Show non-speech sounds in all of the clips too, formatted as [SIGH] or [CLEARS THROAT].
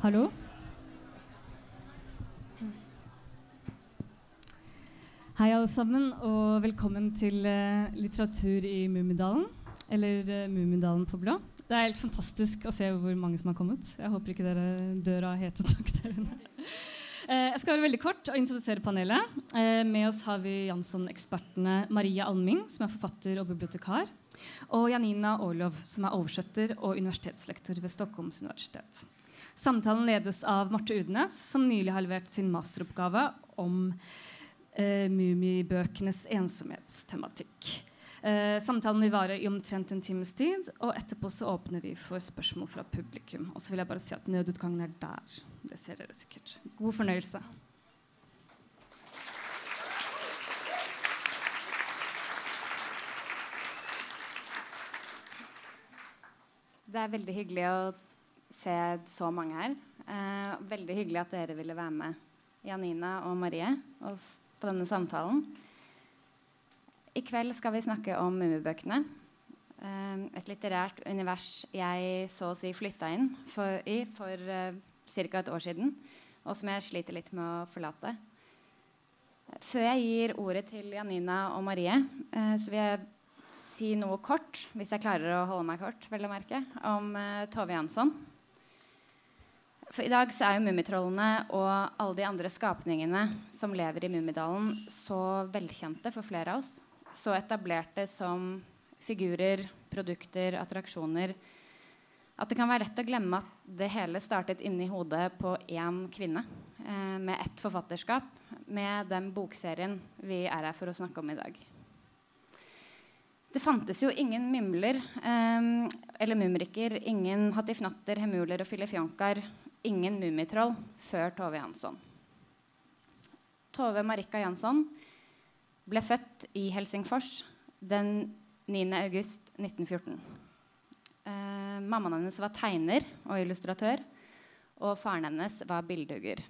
Hallo? Hei, alle sammen, og velkommen til uh, litteratur i Mummidalen. Eller uh, Mummidalen på blå. Det er helt fantastisk å se hvor mange som har kommet. Jeg håper ikke dere dør av hetetokk der inne. Uh, [LAUGHS] jeg skal være veldig kort og introdusere panelet. med oss har vi Jansson-ekspertene Maria Alming, som er forfatter og bibliotekar, og Janina Orlov, som er oversetter og universitetslektor ved Stockholms universitet. Samtalen ledes av Marte Udnes, som nylig har levert sin masteroppgave om eh, Mummibøkenes ensomhetstematikk. Eh, samtalen vil vare i omtrent en times tid, og etterpå så åpner vi for spørsmål fra publikum. Og så vil jeg bare si at nødutgangen er der. Det ser dere sikkert. God fornøyelse. Det er veldig hyggelig å se så mange her. Eh, veldig hyggelig at dere ville være med, Janina og Marie, på denne samtalen. I kveld skal vi snakke om Mummibøkene. Eh, et litterært univers jeg så å si flytta inn for, i for eh, ca. et år siden, og som jeg sliter litt med å forlate. Før jeg gir ordet til Janina og Marie, eh, så vil jeg si noe kort, hvis jeg klarer å holde meg kort, vel å merke, om eh, Tove Jansson. For i dag så er jo Mummitrollene og alle de andre skapningene som lever i Mummidalen, så velkjente for flere av oss. Så etablerte som figurer, produkter, attraksjoner. At det kan være lett å glemme at det hele startet inni hodet på én kvinne. Eh, med ett forfatterskap, med den bokserien vi er her for å snakke om i dag. Det fantes jo ingen mimler eh, eller mumrikker, ingen hattifnatter, hemuler og filifjonker ingen mummitroll før Tove Jansson. Tove Marika Jansson ble født i Helsingfors den 9. august 1914. Eh, mammaen hennes var tegner og illustratør, og faren hennes var bildehugger.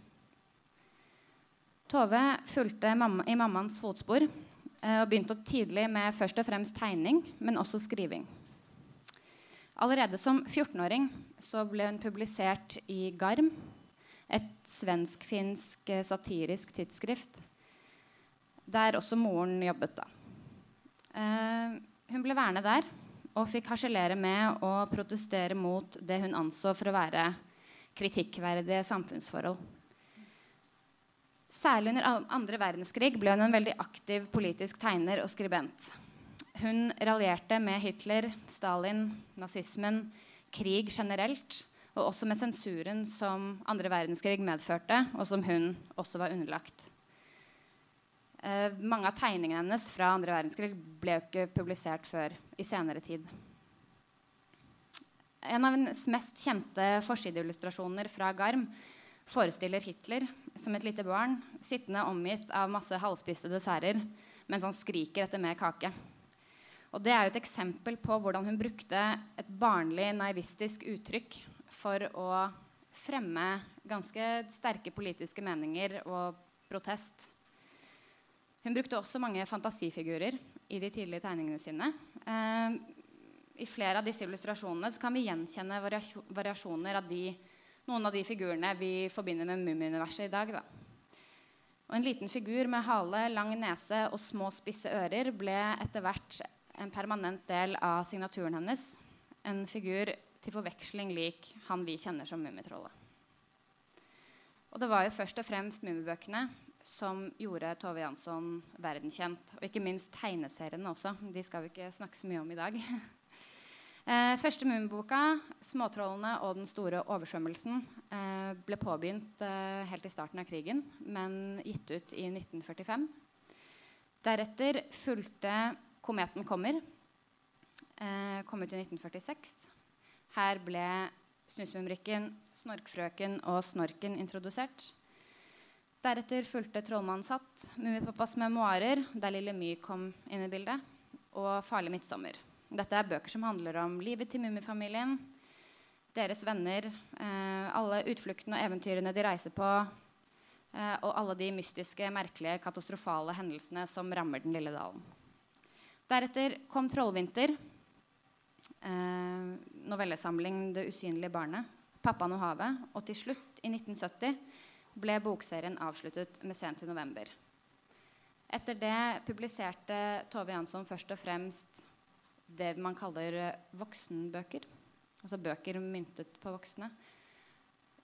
Tove fulgte mamma, i mammaens fotspor eh, og begynte tidlig med først og fremst tegning, men også skriving. Allerede som 14-åring ble hun publisert i Garm, et svensk-finsk eh, satirisk tidsskrift, der også moren jobbet. da. Uh, hun ble værende der og fikk harselere med å protestere mot det hun anså for å være kritikkverdige samfunnsforhold. Særlig under andre verdenskrig ble hun en veldig aktiv politisk tegner og skribent. Hun raljerte med Hitler, Stalin, nazismen, krig generelt. Og også med sensuren som andre verdenskrig medførte, og som hun også var underlagt. Eh, mange av tegningene hennes fra andre verdenskrig ble jo ikke publisert før i senere tid. En av hennes mest kjente forsideillustrasjoner fra Garm forestiller Hitler som et lite barn sittende omgitt av masse halvspiste desserter mens han skriker etter mer kake. Og det er jo et eksempel på hvordan hun brukte et barnlig naivistisk uttrykk for å fremme ganske sterke politiske meninger og protest. Hun brukte også mange fantasifigurer i de tidlige tegningene sine. Eh, I flere av disse illustrasjonene kan vi gjenkjenne variasjoner av de, noen av de figurene vi forbinder med Mummiuniverset i dag. Da. Og en liten figur med hale, lang nese og små, spisse ører ble etter hvert en permanent del av signaturen hennes. En figur til forveksling lik han vi kjenner som Mummitrollet. Og det var jo først og fremst Mummibøkene som gjorde Tove Jansson verdenskjent. Og ikke minst tegneseriene også. De skal vi ikke snakke så mye om i dag. [LAUGHS] eh, første Mummiboka, 'Småtrollene og den store oversvømmelsen', eh, ble påbegynt eh, helt i starten av krigen, men gitt ut i 1945. Deretter fulgte 'Kometen kommer'. Eh, kom ut i 1946. Her ble Snusmumrikken, Snorkfrøken og Snorken introdusert. Deretter fulgte 'Trollmannens hatt', 'Mummipappas memoarer', der Lille My kom inn i bildet, og 'Farlig midtsommer'. Dette er bøker som handler om livet til mummifamilien, deres venner, eh, alle utfluktene og eventyrene de reiser på, eh, og alle de mystiske, merkelige, katastrofale hendelsene som rammer den lille dalen. Deretter kom 'Trollvinter', eh, novellesamling 'Det usynlige barnet', 'Pappaen og havet', og til slutt, i 1970, ble bokserien avsluttet med 'Sent i november'. Etter det publiserte Tove Jansson først og fremst det man kaller eh, voksenbøker. Altså bøker myntet på voksne.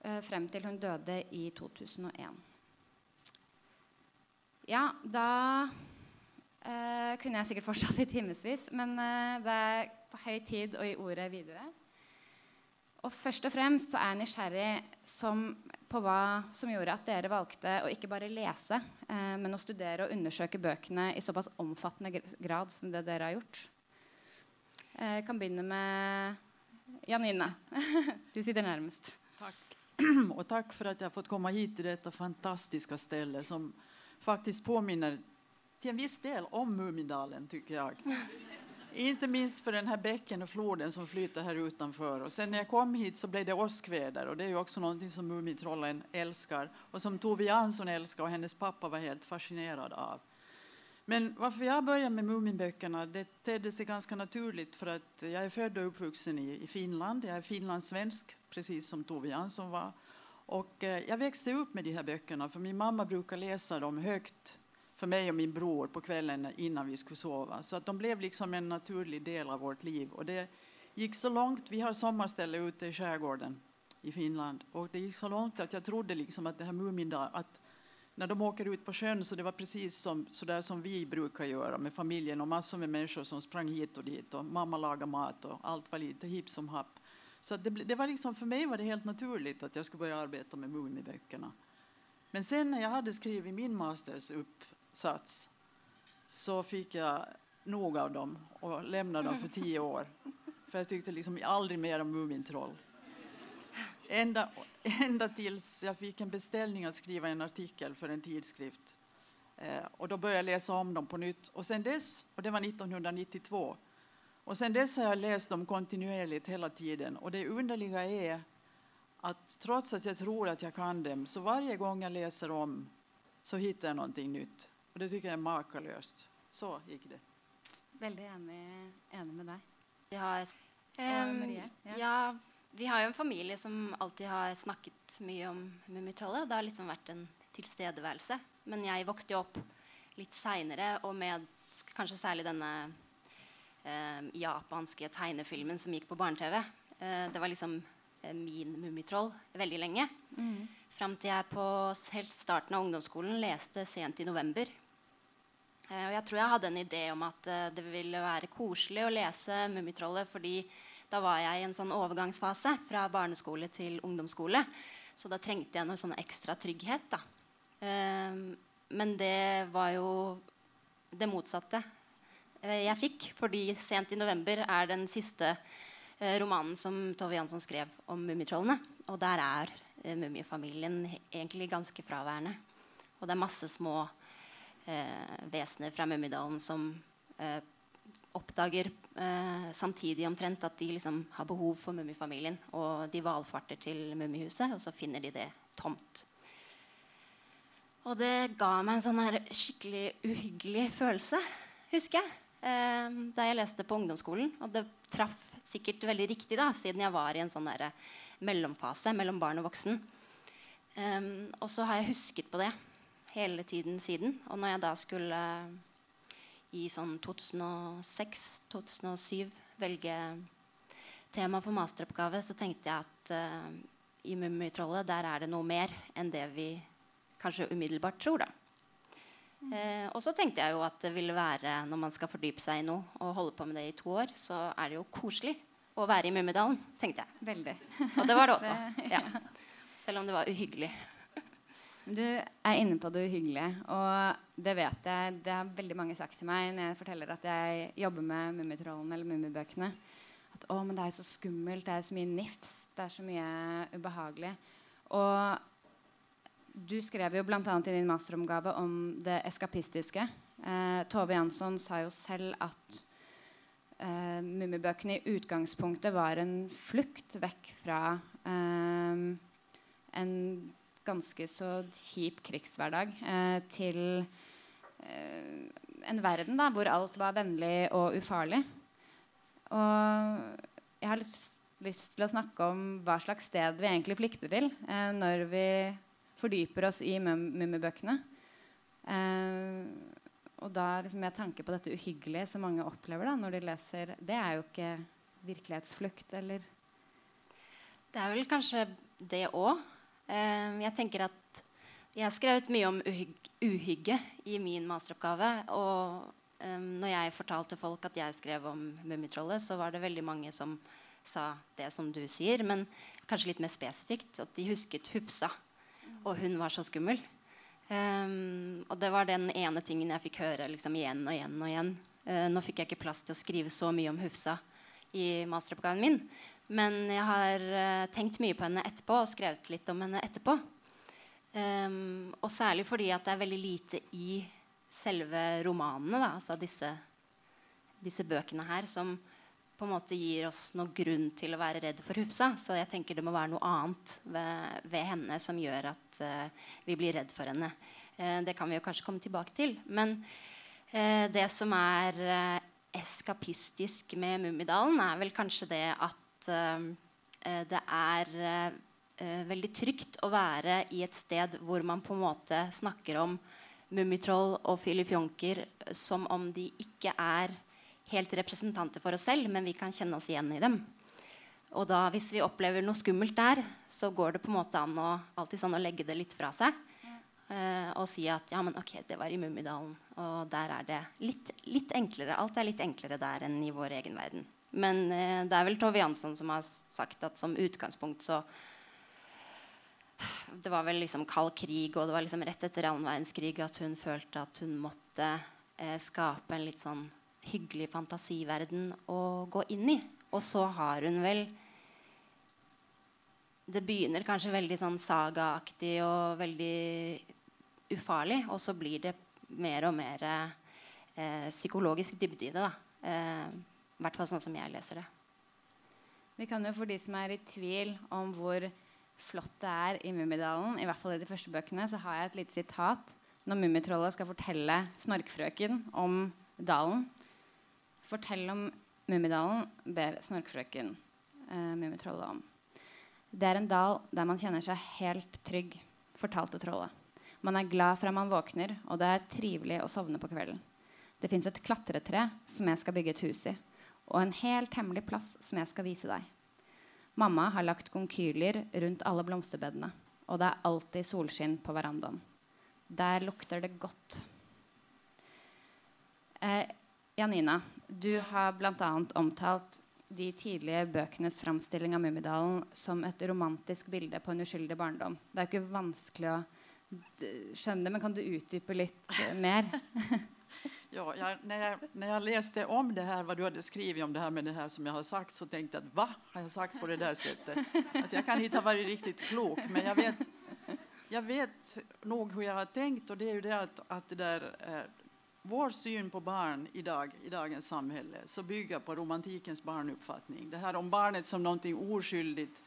Uh, frem til hun døde i 2001. Ja, da uh, kunne jeg sikkert fortsatt i timevis, men uh, det er på høy tid å gi ordet videre. Og først og fremst så er jeg nysgjerrig som, på hva som gjorde at dere valgte å ikke bare lese, men å studere og undersøke bøkene i såpass omfattende grad som det dere har gjort. Jeg kan begynne med Janine. [LAUGHS] Du sitter nærmest. Takk. [CLEARS THROAT] Og takk for at jeg har fått komme hit til dette fantastiske stedet, som faktisk påminner til en viss del om Mummidalen, syns jeg. Ikke minst for denne bekken og floden som flyter her utenfor. Og sen når jeg kom hit, så ble det åskväder. Og det er jo også noe som Mummitrollen elsker, og som Tove Jansson elsker, og hennes pappa var helt fascinerad av. Men varför jag började med Muminböckerna det tedde sig ganska naturligt för att jag är född och uppvuxen i, Finland. Jag är finlandssvensk, precis som Tove Jansson var. Och eh, jag upp med de här böckerna för min mamma bruker läsa dem högt för mig och min bror på kvällen innan vi skulle sova. Så att de blev liksom en naturlig del av vårt liv. Och det gick så långt, vi har sommarställe ute i skärgården i Finland. Och det gick så långt att jag trodde liksom att det här Mumindal, att när de åker ut på sjön så det var precis som, som vi brukar göra med familjen och massor med människor som sprang hit och dit och mamma lagade mat och allt var lite hipp som happ. Så det, det, var liksom, för mig var det helt naturligt att jag skulle börja arbeta med Mumiböckerna. Men sen när jag hade skrivit min mastersuppsats så fick jag nog av dem och lämnade dem för tio år. För jag tyckte liksom aldrig mer om Mumintroll. Ända, ända tills jag fick en beställning att skriva en artikel för en tidskrift. Eh, och då började jag läsa om dem på nytt. Och sen dess, och det var 1992, och sen dess har jag läst dem kontinuerligt hela tiden. Och det underliga är att trots att jag tror att jag kan dem, så varje gång jag läser om så hittar jag någonting nytt. Och det tycker jag är makalöst. Så gick det. Veldig enig, enig med deg. Vi har, um, Marie, ja. ja vi har jo en familie som alltid har snakket mye om Mummitrollet. Det har liksom vært en tilstedeværelse. Men jeg vokste jo opp litt seinere, og med kanskje særlig denne um, japanske tegnefilmen som gikk på barne-TV. Uh, det var liksom uh, min Mummitroll veldig lenge. Mm. Fram til jeg på helt starten av ungdomsskolen leste sent i november. Eh, og jeg tror jeg hadde en idé om at eh, det ville være koselig å lese Mummitrollet fordi da var jeg i en sånn overgangsfase fra barneskole til ungdomsskole. Så da trengte jeg noe sånn ekstra trygghet. da. Um, men det var jo det motsatte jeg fikk. Fordi 'Sent i november' er den siste romanen som Tove Jansson skrev om mummitrollene. Og der er mummifamilien egentlig ganske fraværende. Og det er masse små vesener fra Mummidalen som oppdager eh, samtidig omtrent at de liksom har behov for mummifamilien. Og de valfarter til mummihuset, og så finner de det tomt. Og det ga meg en sånn her skikkelig uhyggelig følelse, husker jeg. Eh, da jeg leste på ungdomsskolen. Og det traff sikkert veldig riktig, da, siden jeg var i en sånn mellomfase mellom barn og voksen. Um, og så har jeg husket på det hele tiden siden. Og når jeg da skulle i sånn 2006-2007 velge tema for masteroppgave, så tenkte jeg at uh, i Mummitrollet der er det noe mer enn det vi kanskje umiddelbart tror. da. Mm. Uh, og så tenkte jeg jo at det ville være, når man skal fordype seg i noe og holde på med det i to år, så er det jo koselig å være i Mummidalen, tenkte jeg. Veldig. Og det var det også. [LAUGHS] Ja. Selv om det var uhyggelig. Du er inne på det uhyggelige. Og det vet jeg. Det har veldig mange sagt til meg når jeg forteller at jeg jobber med Mummitrollen eller Mummibøkene. At å, men det er jo så skummelt, det er så mye nifs, det er så mye ubehagelig. Og du skrev jo bl.a. i din masteromgave om det eskapistiske. Eh, Tove Jansson sa jo selv at eh, Mummibøkene i utgangspunktet var en flukt vekk fra eh, en ganske så kjip krigshverdag eh, til eh, en verden da, hvor alt var vennlig og ufarlig. Og jeg har lyst til å snakke om hva slags sted vi egentlig flykter til eh, når vi fordyper oss i Mummibøkene. Eh, og da liksom, med tanke på dette uhyggelige som mange opplever da, når de leser Det er jo ikke virkelighetsflukt, eller? Det er vel kanskje det òg. Eh, jeg tenker at jeg har skrevet mye om uhyg uhygge i min masteroppgave. Og um, når jeg fortalte folk at jeg skrev om Mummitrollet, så var det veldig mange som sa det som du sier, men kanskje litt mer spesifikt. At de husket Hufsa. Og hun var så skummel. Um, og det var den ene tingen jeg fikk høre liksom, igjen og igjen. og igjen. Uh, nå fikk jeg ikke plass til å skrive så mye om Hufsa i masteroppgaven min. Men jeg har uh, tenkt mye på henne etterpå og skrevet litt om henne etterpå. Um, og særlig fordi at det er veldig lite i selve romanene, da, altså disse, disse, bøkene her, som på en måte gir oss noe grunn til å være redd for Hufsa. Så jeg tenker det må være noe annet ved, ved henne som gjør at uh, vi blir redd for henne. Uh, det kan vi jo kanskje komme tilbake til. Men det som er eskapistisk med Mummidalen, er vel kanskje det at det er eh, veldig trygt å være i et sted hvor man på en måte snakker om Mummitroll og filifjonker som om de ikke er helt representanter for oss selv, men vi kan kjenne oss igjen i dem. Og da, hvis vi opplever noe skummelt der, så går det på en måte an å, alltid sånn å legge det litt fra seg. Uh, og si at ja, men ok, det var i Mummidalen. Og der er det litt, litt, enklere. Alt er litt enklere der enn i vår egen verden. Men eh, det er vel Tove Jansson som har sagt at som utgangspunkt så det var vel liksom kald krig, og det var liksom rett etter annen verdenskrig at hun følte at hun måtte eh, skape en litt sånn hyggelig fantasiverden å gå inn i. Og så har hun vel Det begynner kanskje veldig sånn sagaaktig og veldig ufarlig, og så blir det mer og mer eh, psykologisk dybde i det. da. eh, hvert fall sånn som jeg leser det. Vi kan jo for de som er i tvil om hvor flott det er i Mummidalen, i hvert fall i de første bøkene, så har jeg et lite sitat når Mummitrollet skal fortelle Snorkfrøken om dalen. Fortell om Mummidalen, ber Snorkfrøken eh, Mummitrollet om. Det er en dal der man kjenner seg helt trygg, fortalte trollet. Man er glad fra man våkner, og det er trivelig å sovne på kvelden. Det fins et klatretre som jeg skal bygge et hus i, og en helt hemmelig plass som jeg skal vise deg. Mamma har lagt konkyler rundt alle blomsterbedene, og det er alltid solskinn på verandaen. Der lukter det godt. Eh, Janina, du har bl.a. omtalt de tidlige bøkenes framstilling av Mummidalen som et romantisk bilde på en uskyldig barndom. Det er jo ikke vanskelig å skjønne det, men kan du utdype litt mer? [LAUGHS] Ja, jag, när, jag, när jag läste om det här, vad du hade skrivit om det här med det här som jag har sagt, så tänkte jag att va, har jag sagt på det där sättet? Att jag kan inte ha varit riktigt klok, men jag vet, jag vet nog hur jag har tänkt och det är ju det att, att det där, eh, vår syn på barn idag, i dagens samhälle så bygger på romantikens barnuppfattning. Det här om barnet som någonting oskyldigt,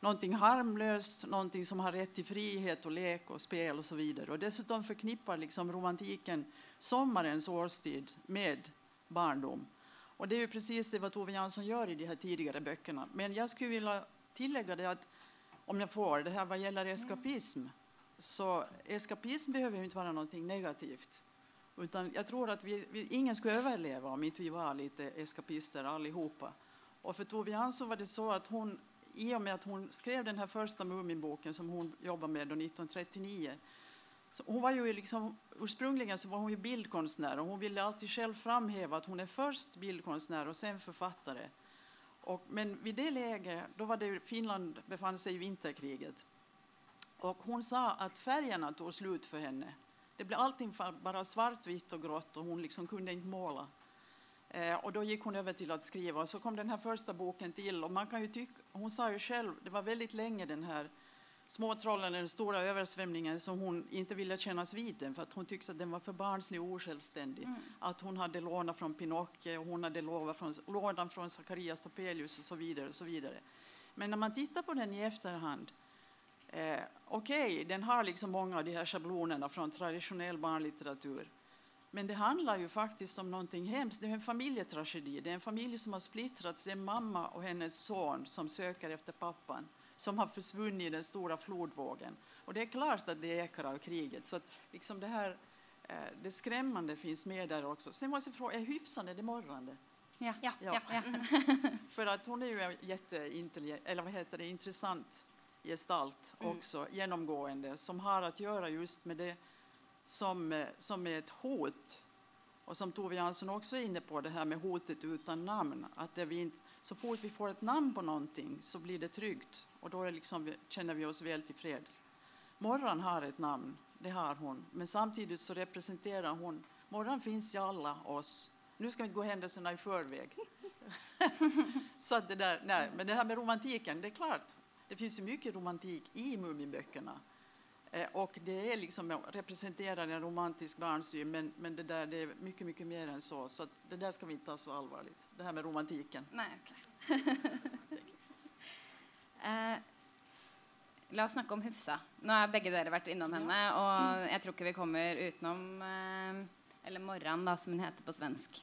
någonting harmlöst, någonting som har rätt till frihet och lek och spel och så vidare. Och dessutom förknippar liksom romantiken sommarens årstid med barndom. Och det är ju precis det Tove Jansson gör i de här tidigare böckerna. Men jag skulle vilja tillägga det att om jag får, det här vad gäller eskapism, så eskapism behöver ju inte vara någonting negativt. Utan jag tror att vi, vi, ingen skulle överleva om inte vi var lite eskapister allihopa. Och för Tove Jansson var det så att hon, i och med att hon skrev den här första Muminboken som hon jobbade med 1939, så hon var ju liksom, ursprungligen så var hon ju bildkonstnär och hon ville alltid själv framhäva att hon är först bildkonstnär och sen författare. Och, men vid det läget, då var det Finland befann sig i vinterkriget. Och hon sa att färgerna tog slut för henne. Det blev allting bara svartvitt och grått och hon liksom kunde inte måla. Eh, och då gick hon över till att skriva och så kom den här första boken till och man kan ju tycka, hon sa ju själv, det var väldigt länge den här småtrollen, den stora översvämningen, som hon inte ville kännas vid den för att hon tyckte att den var för barnslig och osjälvständig. Mm. Att hon hade lånat från Pinocchio, hon hade lånat från, från Topelius och så vidare. Och så vidare. Men när man tittar på den i efterhand, eh, okej, okay, den har liksom många av de här schablonerna från traditionell barnlitteratur. Men det handlar ju faktiskt om någonting hemskt. Det är en familjetragedi. Det är en familj som har splittrats. Det är mamma och hennes son som söker efter pappan som har försvunnit i den stora flodvågen. Och det är klart att det ekar av kriget. Så att liksom det här eh, det skrämmande finns med där också. Sen måste jag fråga, är hyfsande det morrande? Ja. Ja. Ja. ja. [LAUGHS] För att hon är ju en jätteintelligent, eller vad heter det, intressant gestalt Mm. gjennomgående, genomgående, som har att göra just med det som, eh, som är ett hot. Och som Tove Jansson också är inne på, det här med hotet utan namn. Att det vi inte, så fort vi får ett namn på någonting så blir det tryggt då är liksom, känner vi oss väl tillfreds. Morran har ett namn, det har hon, men samtidigt så representerar hon, Morran finns i alla oss. Nu ska vi inte gå händelserna i förväg. [LAUGHS] så det där, nej, men det här med romantiken, det är klart, det finns ju mycket romantik i Muminböckerna. Eh, och det är liksom, representerar en romantisk barnsyn, men, men det, där, det är mycket, mycket mer än så. Så att det där ska vi inte ta så allvarligt, det här med romantiken. Nej, okay. [LAUGHS] eh, la oss snakke om Hufsa. Nå har begge dere vært innom henne, og jeg tror ikke vi kommer utenom eh, Eller Morran, da, som hun heter på svensk.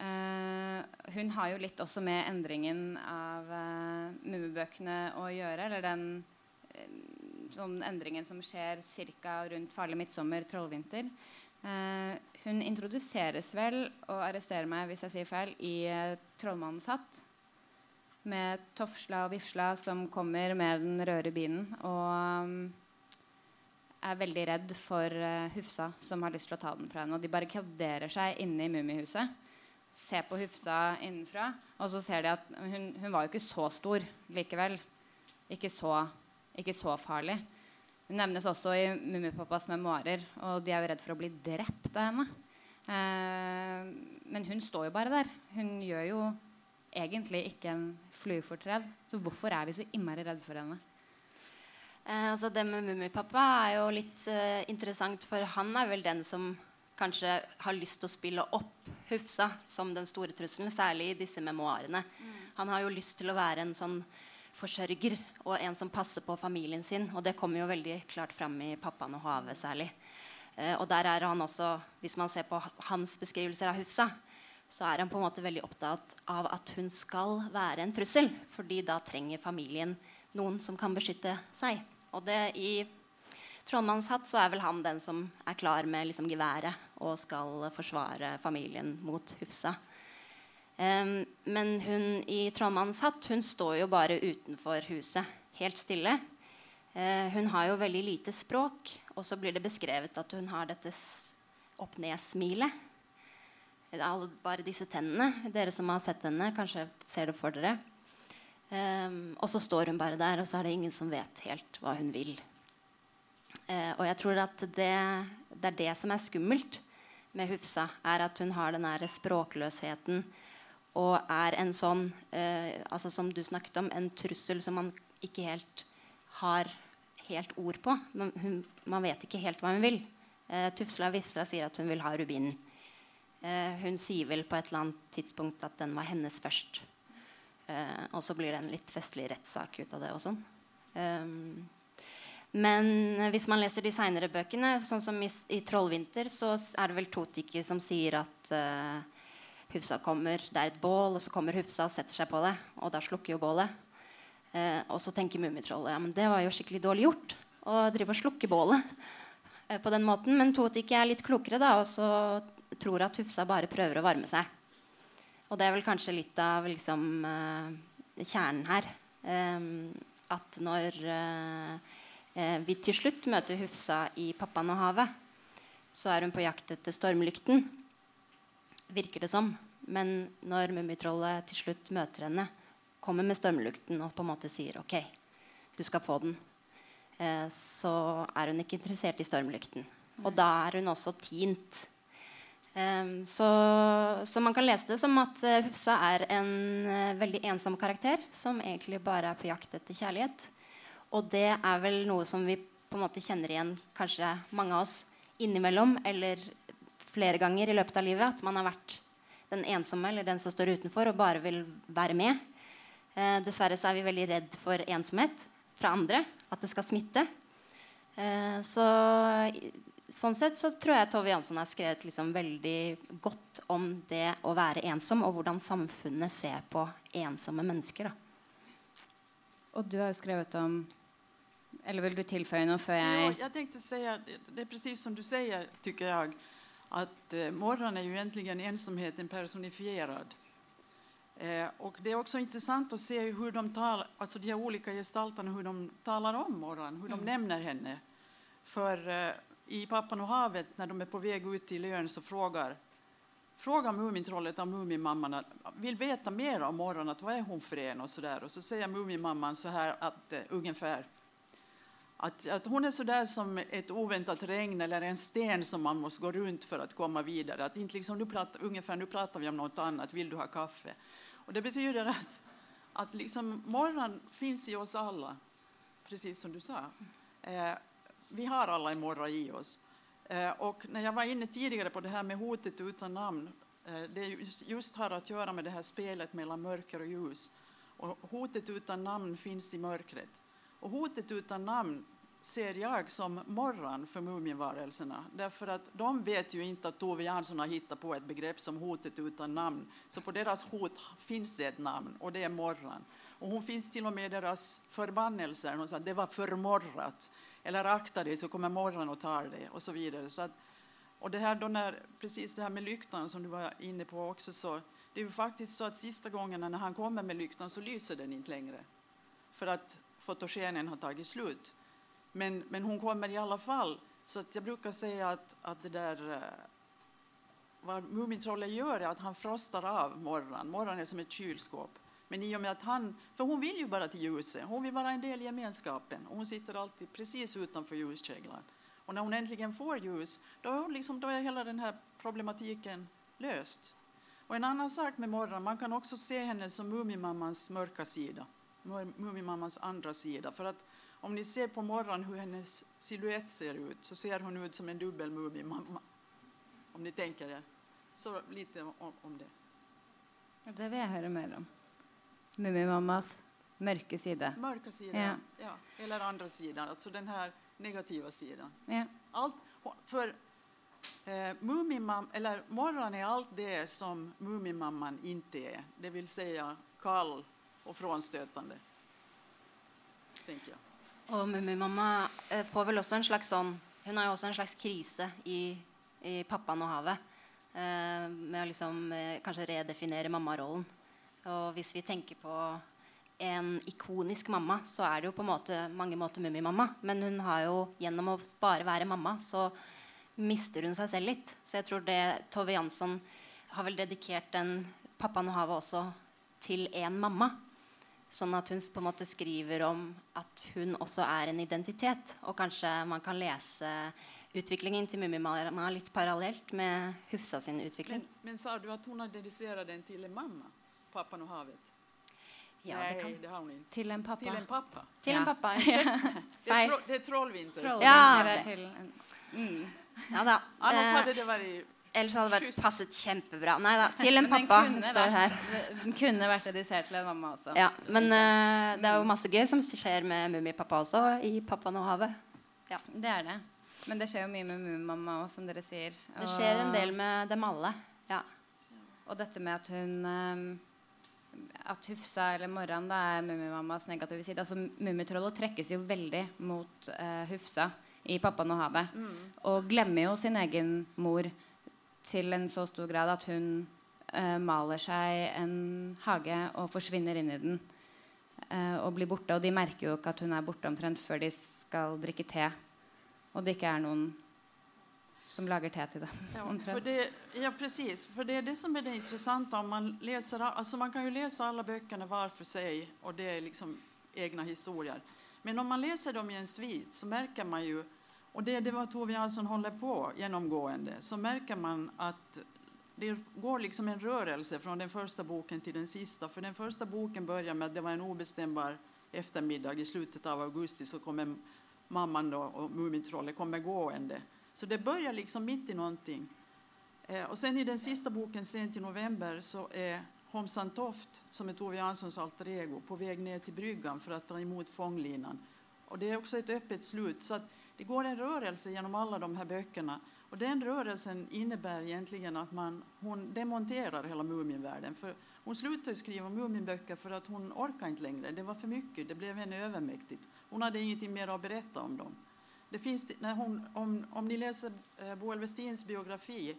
Uh, hun har jo litt også med endringen av uh, Mummibøkene å gjøre. Eller den eh, sånn endringen som skjer ca. rundt Farlig midtsommer, trollvinter. Eh, hun introduseres vel, og arresterer meg hvis jeg sier feil, i eh, Trollmannens hatt. Med Tofsla og Vifsla som kommer med den røde bilen. Og um, er veldig redd for uh, Hufsa, som har lyst til å ta den fra henne. Og de barrikaderer seg inne i Mummihuset. Ser på Hufsa innenfra, og så ser de at hun, hun var jo ikke så stor likevel. Ikke så, ikke så farlig. Hun nevnes også i Mummipappas memoarer, og de er jo redd for å bli drept av henne. Eh, men hun står jo bare der. Hun gjør jo egentlig ikke en flue for tredd. Så hvorfor er vi så innmari redd for henne? Eh, altså det med Mummipappa er jo litt eh, interessant, for han er vel den som kanskje har lyst til å spille opp Hufsa som den store trusselen, særlig i disse memoarene. Han har jo lyst til å være en sånn forsørger og en som passer på familien sin. Og det kommer jo veldig klart fram i 'Pappaen og havet' særlig. Eh, og der er han også, hvis man ser på hans beskrivelser av Hufsa, så er han på en måte veldig opptatt av at hun skal være en trussel. Fordi da trenger familien noen som kan beskytte seg. Og det i Trollmannshatt så er vel han den som er klar med liksom, geværet og skal forsvare familien mot Hufsa. Em, men hun i Trollmannens hatt hun står jo bare utenfor huset, helt stille. Uh, hun har jo veldig lite språk, og så blir det beskrevet at hun har dette opp-ned-smilet. Bare disse tennene. Dere som har sett henne, kanskje ser det for dere. Um, og så står hun bare der, og så er det ingen som vet helt hva hun vil. Uh, og jeg tror at det, det er det som er skummelt med Hufsa, er at hun har den språkløsheten og er en sånn eh, altså Som du snakket om, en trussel som man ikke helt har helt ord på. Man, hun, man vet ikke helt hva hun vil. Eh, Tufsla Visla sier at hun vil ha rubinen. Eh, hun sier vel på et eller annet tidspunkt at den var hennes først. Eh, og så blir det en litt festlig rettssak ut av det. og sånn. Um, men eh, hvis man leser de seinere bøkene, sånn som i, i 'Trollvinter', så er det vel Totiki som sier at eh, Hufsa kommer, det er et bål, og så kommer Hufsa og setter seg på det. Og da slukker jo bålet. Eh, og så tenker Mummitrollet ja, men det var jo skikkelig dårlig gjort å drive og slukke bålet eh, på den måten. Men Totik er litt klokere da, og så tror at Hufsa bare prøver å varme seg. Og det er vel kanskje litt av liksom, eh, kjernen her. Em, at når eh, eh, vi til slutt møter Hufsa i 'Pappaen og havet', så er hun på jakt etter stormlykten, virker det som. Men når Mummitrollet til slutt møter henne, kommer med stormlukten og på en måte sier 'OK, du skal få den', eh, så er hun ikke interessert i stormlukten. Og da er hun også tint. Em, så, så man kan lese det som at eh, Hufsa er en eh, veldig ensom karakter som egentlig bare er på jakt etter kjærlighet. Og det er vel noe som vi på en måte kjenner igjen kanskje mange av oss innimellom eller flere ganger i løpet av livet. At man har vært den ensomme eller den som står utenfor og bare vil være med. Eh, dessverre så er vi veldig redd for ensomhet fra andre. At det skal smitte. Eh, så sånn sett så tror jeg Tove Jansson har skrevet liksom veldig godt om det å være ensom, og hvordan samfunnet ser på ensomme mennesker. Da. Og du har jo skrevet om Eller vil du tilføye noe før jeg ja, Jeg tenkte å si Det er presis som du sier, syns jeg, at uh, morgon er jo egentlig ensomheten personifierad. Eh, och det är också intressant att se hur de, tal, alltså de olika gestalterna hur de talar om morgonen, hur de mm. nämner henne. För eh, i Pappan och havet, när de är på väg ut till ön, så frågar frågar Mumintrollet av Muminmamman vill veta mer om morgonen, vad är hon för en och så där. Och så säger Muminmamman så här att uh, ungefär att, att hon är så där som ett oväntat regn eller en sten som man måste gå runt för att komma vidare. Att inte liksom, nu pratar, ungefär nu pratar vi om något annat, vill du ha kaffe? Och det betyder att, att liksom morgon finns i oss alla, precis som du sa. Eh, vi har alla en morgon i oss. Eh, och när jag var inne tidigare på det här med hotet utan namn, eh, det just, just har att göra med det här spelet mellan mörker och ljus. Och hotet utan namn finns i mörkret. Hotet utan namn ser jag som morran för Muminvarelserna. Därför de vet ju inte att Tove Jansson har hittat på ett begrepp som hotet utan namn. Så på deras hot finns det ett namn och det är morran. Och hon finns till och med i deras förbannelser. Hon säger det var förmorrat. Eller akta dig så kommer morran och tar dig och så vidare. Så att, och det här då när, det här med lyktan som du var inne på också så. Det är ju faktiskt så att sista gången när han kommer med lyktan så lyser den inte längre. För att fotogenen har tagit slut. Men, men hon kommer i alla fall. Så jag brukar säga att, att det där, eh, vad Mumintrollet gör är att han frostar av morran. Morran är som ett kylskåp. Men i och med att han, för hon vill ju bara till ljuset, hon vill vara en del i gemenskapen. Och hon sitter alltid precis utanför ljuskäglan. Och när hon äntligen får ljus, då, liksom, då är hela den här problematiken löst. Och en annan sak med Morran, man kan också se henne som Mumimammans mörka sida. Mumimammans andra sida. För att om ni ser på morgonen hur hennes siluett ser ut så ser hon ut som en dubbel Mumimamma. Om ni tänker det. Så lite om, om det. Det vil jeg høre mer om. Mumimammas mørke side. Mörka sida ja. ja. Eller andra sidan, alltså den här negativa sidan. Ja. Allt, för eh, Mumimam, eller morgonen är allt det som Mumimamman inte är. Det vill säga kall och frånstötande. tenker jeg. Og Mummimamma eh, får vel også en slags sånn Hun har jo også en slags krise i, i 'Pappaen og havet'. Eh, med å liksom eh, kanskje redefinere mammarollen. Og hvis vi tenker på en ikonisk mamma, så er det jo på måte, mange måter Mummimamma. Men hun har jo gjennom å bare være mamma, så mister hun seg selv litt. Så jeg tror det Tove Jansson har vel dedikert den 'Pappaen og havet' også til én mamma. Sånn at hun på en måte skriver om at hun også er en identitet. Og kanskje man kan lese utviklingen til Mummimarma litt parallelt med Hufsa sin utvikling. Men, men sa du at hun har dedisert den til en mamma? 'Pappaen og havet'? Ja, Nei, det, kan. det har hun ikke. Til en pappa. Til en pappa. Til ja. en pappa. [LAUGHS] det, er, tro, det er Trollvinter. Ja, okay. till en, mm. ja da. Annars hadde det varit Ellers hadde det vært passet kjempebra. Nei da. Til en pappa. Den kunne, vært, den kunne vært dedisert til en mamma også. Ja, Men uh, det er jo masse gøy som skjer med Mummipappa også, i 'Pappaen og havet'. Ja, det er det. Men det skjer jo mye med Mummimamma òg, som dere sier. Og, det skjer en del med dem alle. Ja. Og dette med at hun um, At Hufsa eller Morran da, er Mummimammas negative side. Altså Mummitrollet trekkes jo veldig mot uh, Hufsa i 'Pappaen og havet'. Mm. Og glemmer jo sin egen mor til en så stor grad at hun uh, maler seg en hage og forsvinner inn i den uh, og blir borte. Og de merker jo ikke at hun er borte omtrent før de skal drikke te. Og det ikke er noen som lager te til dem. Ja, [LAUGHS] for det, ja, precis. For det er det som er det interessante. Man, leser, altså man kan jo lese alle bøkene hver for seg, og det er liksom egne historier. Men om man leser dem i en svit, så merker man jo och det, var Tove Jansson håller på genomgående så märker man att det går liksom en rörelse från den första boken till den sista. För den första boken börjar med att det var en obestämbar eftermiddag i slutet av augusti så kommer mamman då och kommer gående. Så det börjar liksom mitt i någonting. Eh, och sen i den sista boken, sent i november, så är Homsan Toft, som är Tove Janssons alter ego, på väg ner till bryggan för att ta emot fånglinan. Och det är också ett öppet slut. Så att Det går en rörelse gjennom alle de här böckerna. Och den rörelsen innebär egentligen att man, hon demonterar hela Muminvärlden. För hon slutade skriva Muminböcker för att hon orkade inte längre. Det var för mycket, det blev henne övermäktigt. Hon hade ingenting mer att berätta om dem. Det finns, när hon, om, om ni läser eh, Boel Westins biografi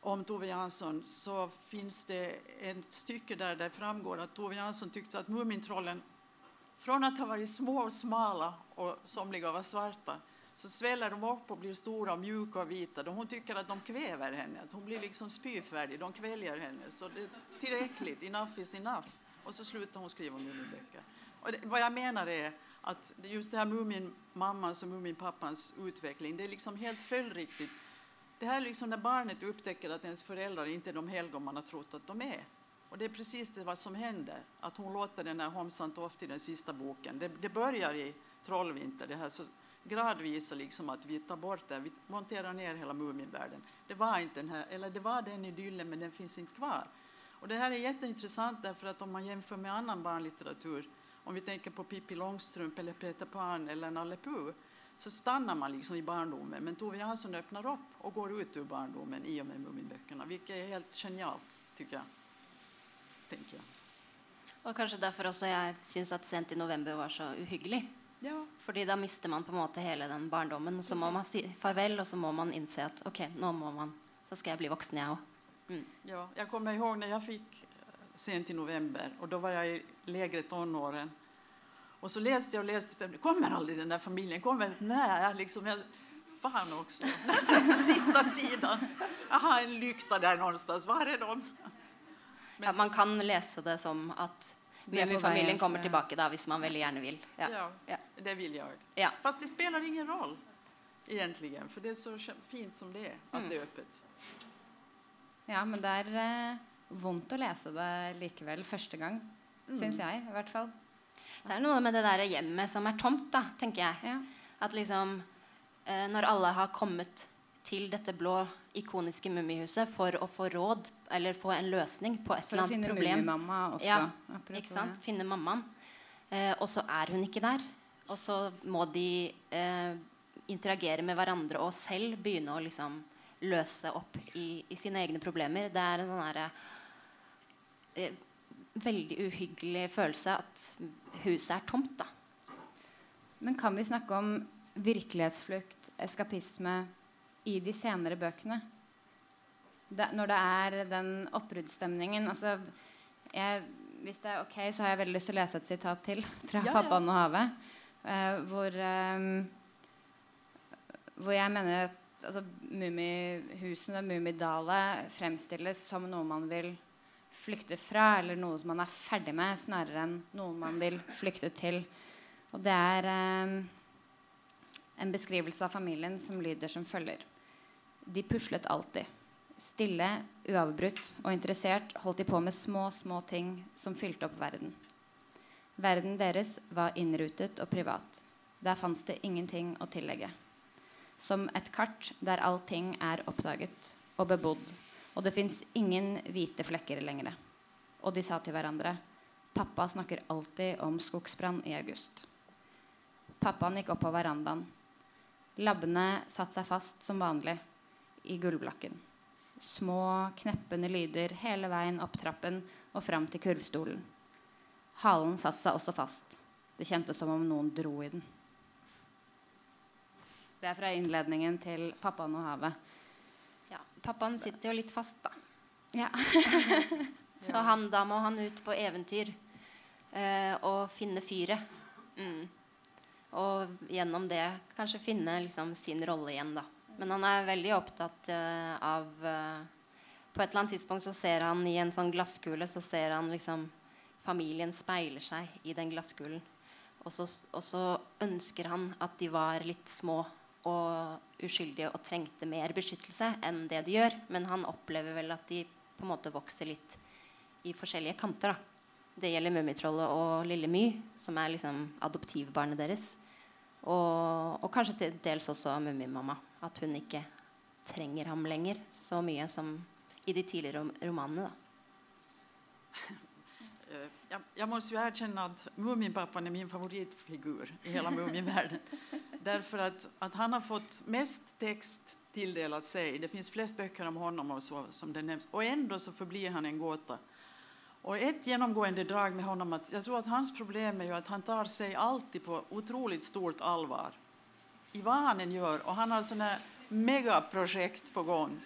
om Tove Jansson så finns det ett stycke där det framgår att Tove Jansson tyckte att Mumintrollen från att ha varit små och smala och somliga var svarta så sväller de upp och blir stora och mjuka och vita. Hon tycker att de kväver henne, att hon blir liksom spyfärdig, de kväljer henne. Så det är tillräckligt, enough is enough. Och så slutar hon skriva Muminböcker. Och det, vad jag menar är att just det här Muminmammans och Muminpappans utveckling, det är liksom helt följdriktigt. Det här är liksom när barnet upptäcker att ens föräldrar inte är de helgon man har trott att de är. Och det är precis det som händer, att hon låter den här Homsan Toft i den sista boken. Det, det börjar i Trollvinter, det här så gradvis liksom att vi tar bort det, vi monterar ner hela Muminvärlden. Det var inte den här, eller det var den idyllen men den finns inte kvar. Och det här är jätteintressant därför att om man jämför med annan barnlitteratur, om vi tänker på Pippi Långstrump eller Peter Pan eller Nalle Puh, så stannar man liksom i barndomen. Men Tove Jansson öppnar upp och går ut ur barndomen i och med Muminböckerna, vilket är helt genialt, tycker jag. Tänker jeg. Og kanskje derfor også jeg syns at 'Sent i november' var så uhyggelig. Ja. Fordi da mister man på en måte hele den barndommen. Så må man si farvel, og så må man innse at ok, nå må man, så skal jeg bli voksen, jeg òg. Mm. Ja, jeg kommer ihåg når jeg fick eh, sent i november og da var jeg i lägre tonåren. Og så leste jeg og leste. kommer aldri den der familien? kommer Nei. Liksom, faen fan också, [LAUGHS] sista sidan. jeg har en lykta där någonstans, var är de? Ja, man kan lese det som at Mumifamilien kommer tilbake da, hvis man veldig gjerne vil. Ja, ja, ja. det vil jeg. Ja. Fast det spiller ingen roll egentlig. For det er så fint som det er, at mm. det er åpent. Ja, men det er eh, vondt å lese det likevel første gang, mm. syns jeg i hvert fall. Det er noe med det der hjemmet som er tomt, da, tenker jeg. Ja. At liksom eh, Når alle har kommet til dette blå, ikoniske mummihuset for å få råd eller få en løsning på et eller annet problem. Også. Ja, sant? Finne mammaen. Eh, og så er hun ikke der. Og så må de eh, interagere med hverandre og selv begynne å liksom løse opp i, i sine egne problemer. Det er en sånn herre eh, Veldig uhyggelig følelse at huset er tomt, da. Men kan vi snakke om virkelighetsflukt, eskapisme, i de senere bøkene? Det, når det er den oppbruddsstemningen altså, Hvis det er ok, så har jeg veldig lyst til å lese et sitat til fra ja, 'Pappaen og havet'. Uh, hvor, um, hvor jeg mener at altså, Mummihusene og Mummidalet fremstilles som noe man vil flykte fra, eller noe som man er ferdig med, snarere enn noe man vil flykte til. Og det er um, en beskrivelse av familien som lyder som følger. De puslet alltid. Stille, uavbrutt og interessert holdt de på med små, små ting som fylte opp verden. Verden deres var innrutet og privat. Der fantes det ingenting å tillegge som et kart der allting er oppdaget og bebodd, og det fins ingen hvite flekker lenger. Og de sa til hverandre Pappa snakker alltid om skogsbrann i august. Pappaen gikk opp på verandaen. Labbene satte seg fast som vanlig i gulvlakken. Små, kneppende lyder hele veien opp trappen og fram til kurvstolen. Halen satte seg også fast. Det kjentes som om noen dro i den. Det er fra innledningen til 'Pappaen og havet'. Ja, Pappaen sitter jo litt fast, da. Ja. [LAUGHS] Så han, da må han ut på eventyr eh, og finne fyret. Mm. Og gjennom det kanskje finne liksom, sin rolle igjen, da. Men han er veldig opptatt uh, av uh, På et eller annet tidspunkt så ser han i en sånn glasskule så ser han liksom Familien speiler seg i den glasskulen. Og så, og så ønsker han at de var litt små og uskyldige og trengte mer beskyttelse enn det de gjør. Men han opplever vel at de på en måte vokser litt i forskjellige kanter. Da. Det gjelder Mummitrollet og Lille My, som er liksom adoptivbarnet deres. Og, og kanskje til dels også Mummimamma. At hun ikke trenger ham lenger så mye som i de tidligere romanene. da. [LAUGHS] Jag, jag måste ju erkänna att Muminpappan är min favoritfigur i hela Muminvärlden. [LAUGHS] Därför att, att han har fått mest text tilldelat sig. Det finns flest böcker om honom och så, som det nämns. Och ändå så förblir han en gåta. Och ett genomgående drag med honom, att jag tror att hans problem är ju att han tar sig alltid på otroligt stort allvar i vad han än gör. Och han har sådana megaprojekt på gång.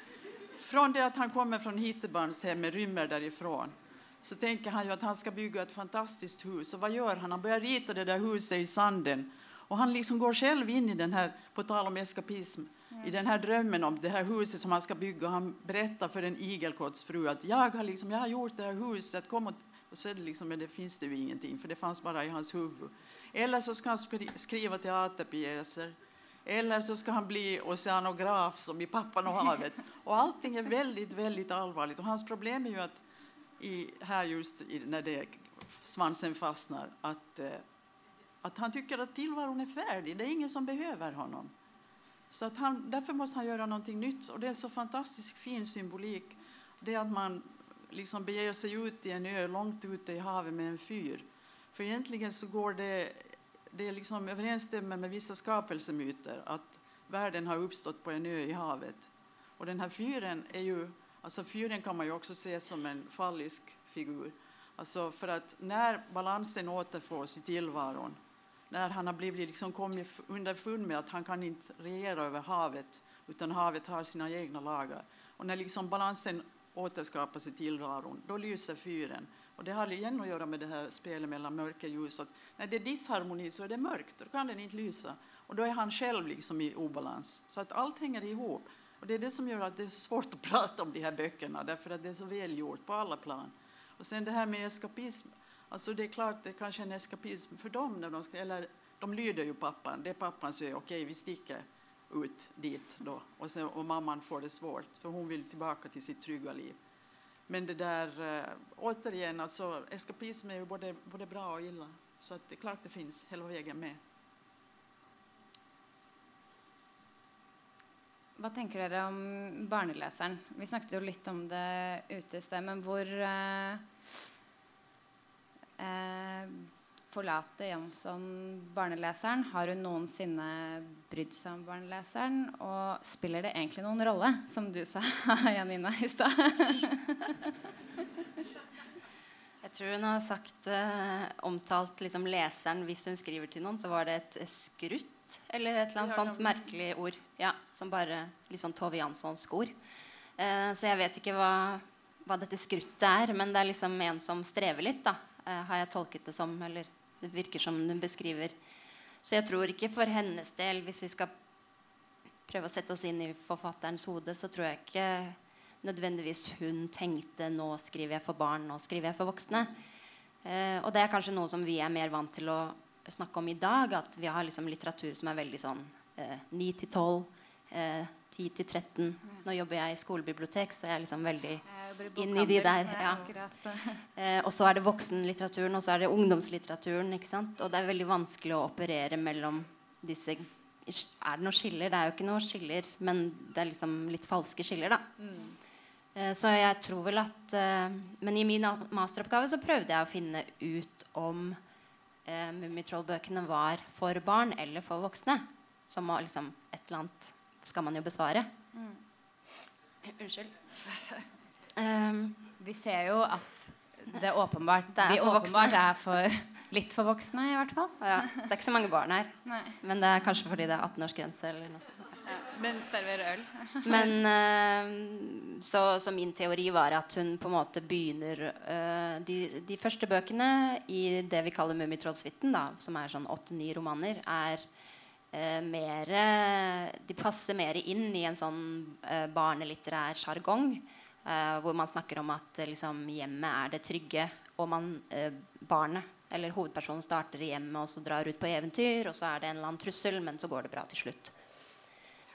Från det att han kommer från Hittebarnshemmet, rymmer därifrån, så tänker han ju att han ska bygga ett fantastiskt hus. Och vad gör han? Han börjar rita det där huset i sanden. Och han liksom går själv in i den här, på tal om eskapism. I den här drömmen om det här huset som han ska bygga. Han berättar för en igelkottsfru att jag har, liksom, jag har gjort det här huset, kom och, och så är det liksom, men det finns det ju ingenting, för det fanns bara i hans huvud. Eller så ska han skriva teaterpjäser. Eller så ska han bli oceanograf som i Pappan och havet. Och allting är väldigt, väldigt allvarligt. Och hans problem är ju att i, här just i, när det, svansen fastnar, att, eh, att han tycker att tillvaron är färdig. Det är ingen som behöver honom. Så han, därför måste han göra någonting nytt. Och det är så fantastiskt fin symbolik. Det att man liksom beger sig ut i en ö långt ute i havet med en fyr. För egentligen så går det, det liksom överensstämmer med vissa skapelsemyter att världen har uppstått på en ö i havet. Och den fyren är ju, alltså fyren kan man ju också se som en fallisk figur. Alltså för att när balansen återfås i tillvaron när han har blivit liksom kommit underfund med att han kan inte regera över havet utan havet har sina egna lagar. Och när liksom balansen återskapas i tillvaron, då lyser fyren. Och det har igen att göra med det här spelet mellan mörker och ljus. Att när det är disharmoni så är det mörkt, då kan den inte lysa. Och då är han själv liksom i obalans. Så att allt hänger ihop. Och det är det som gör att det är så svårt att [LAUGHS] prata om de här böckerna, därför att det är så välgjort på alla plan. Och sen det här med eskapism, Alltså det är klart, det är kanske en eskapism för dem. När de, eller, de lyder ju pappan. Det är pappan säger okej, vi sticker ut dit då. Och, sen, och mamman får det svårt, för hon vill tillbaka till sitt trygga liv. Men det där, äh, återigen, alltså, eskapism är ju både, både bra och illa. Så att det är klart det finns hela vägen med. Vad tänker dere om barneleseren? Vi snakket jo litt om det ute i sted, men hvor eh, forlate Jansson barneleseren? Har hun noensinne brydd seg om barneleseren? Og spiller det egentlig noen rolle, som du sa, [LAUGHS] Janina, i stad? [LAUGHS] Jeg tror hun har sagt eh, omtalt liksom, leseren hvis hun skriver til noen, så var det et skrutt eller et eller annet sånt merkelig ord. Ja, som bare litt sånn Tove Janssonsk ord. Eh, så jeg vet ikke hva, hva dette skruttet er, men det er liksom en som strever litt. da Eh, har jeg tolket det som. Eller det virker som hun beskriver. Så jeg tror ikke for hennes del, hvis vi skal prøve å sette oss inn i forfatterens hode, så tror jeg ikke nødvendigvis hun tenkte nå skriver jeg for barn, nå skriver jeg for voksne. Eh, og det er kanskje noe som vi er mer vant til å snakke om i dag. At vi har liksom litteratur som er veldig sånn ni 9 til 12. Eh, 10 til 13. Nå jobber jeg i skolebibliotek, så jeg er liksom veldig inn i de der. Ja. [LAUGHS] Eh, og så er det voksenlitteraturen, og så er det ungdomslitteraturen. Og det er veldig vanskelig å operere mellom disse Er det noen skiller? Det er jo ikke noen skiller, men det er liksom litt falske skiller, da. Mm. Eh, så jeg tror vel at eh, Men i min masteroppgave så prøvde jeg å finne ut om Mummitrollbøkene var for barn eller for voksne. Som liksom et eller annet skal man jo besvare. Mm. Unnskyld. Um, [LAUGHS] vi ser jo at det åpenbart, det er, for åpenbart er for litt for voksne, i hvert fall. Ja, det er ikke så mange barn her. Nei. Men det er kanskje fordi det er 18-årsgrense. eller noe sånt. Ja. Men serverer øl. [LAUGHS] Men uh, så, så, min teori var at hun på en måte begynner uh, de, de, første bøkene i det vi kaller Mummitrollsuiten, som er sånn åtte-ni romaner, er uh, mer De passer mer inn i en sånn barnelitterær sjargong. Eh, hvor man snakker om at liksom, hjemmet er det trygge, og man, uh, barnet eller hovedpersonen starter i hjemmet og så drar ut på eventyr, og så er det en eller annen trussel, men så går det bra til slutt.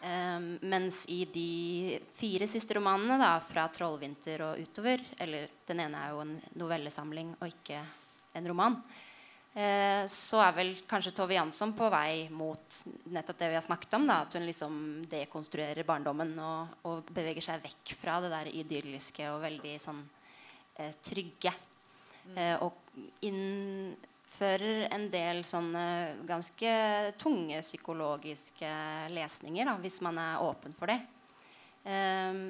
Um, mens i de fire siste romanene, da, fra 'Trollvinter' og utover Eller den ene er jo en novellesamling og ikke en roman. Eh, så er vel kanskje Tove Jansson på vei mot nettopp det vi har snakket om. Da, at hun liksom dekonstruerer barndommen og, og, beveger seg vekk fra det der idylliske og veldig sånn eh, trygge. Mm. Eh, og innfører en del sånne ganske tunge psykologiske lesninger, da, hvis man er åpen for det. Um,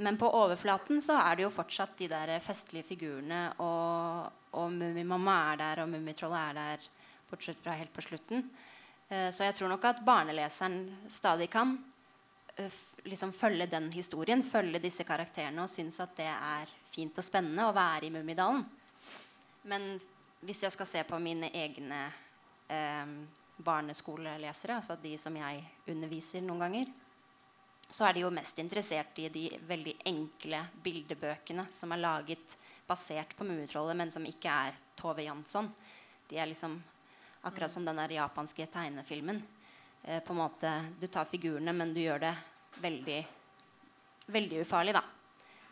men på overflaten så er det jo fortsatt de der festlige figurene, og, og Mummimamma er der, og Mummitrollet er der, bortsett fra helt på slutten. Uh, så jeg tror nok at barneleseren stadig kan uh, liksom følge den historien, følge disse karakterene og synes at det er fint og spennende å være i Mummidalen. Men hvis jeg skal se på mine egne eh, barneskolelesere, altså de som jeg underviser noen ganger, så er de jo mest interessert i de veldig enkle bildebøkene som er laget basert på Mummitrollet, men som ikke er Tove Jansson. De er liksom akkurat som den der japanske tegnefilmen. Eh, på en måte, Du tar figurene, men du gjør det veldig, veldig ufarlig, da.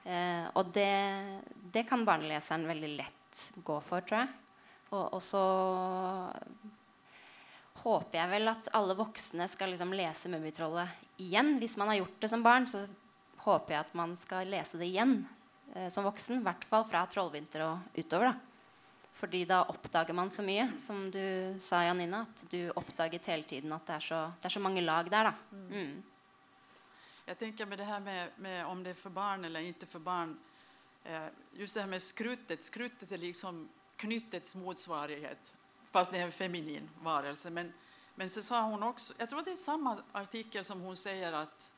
Eh, og det, det kan barneleseren veldig lett gå for, tror jeg. Og, og så håper jeg vel at alle voksne skal liksom lese Mummitrollet igjen. Hvis man har gjort det som barn, så håper jeg at man skal lese det igjen eh, som voksen. I hvert fall fra Trollvinter og utover. da. Fordi da oppdager man så mye, som du sa, Janina. At du oppdaget hele tiden at det er så, det er så mange lag der. da. Mm. mm. Jeg tenker med det her med, med, om det er for barn eller ikke for barn eh, Just det her med skruttet. Skruttet er liksom knyttets motsvarighet, fast det er en feminin varelse. Men, men så sa hun også Jeg tror det er samme artikkel som hun sier att,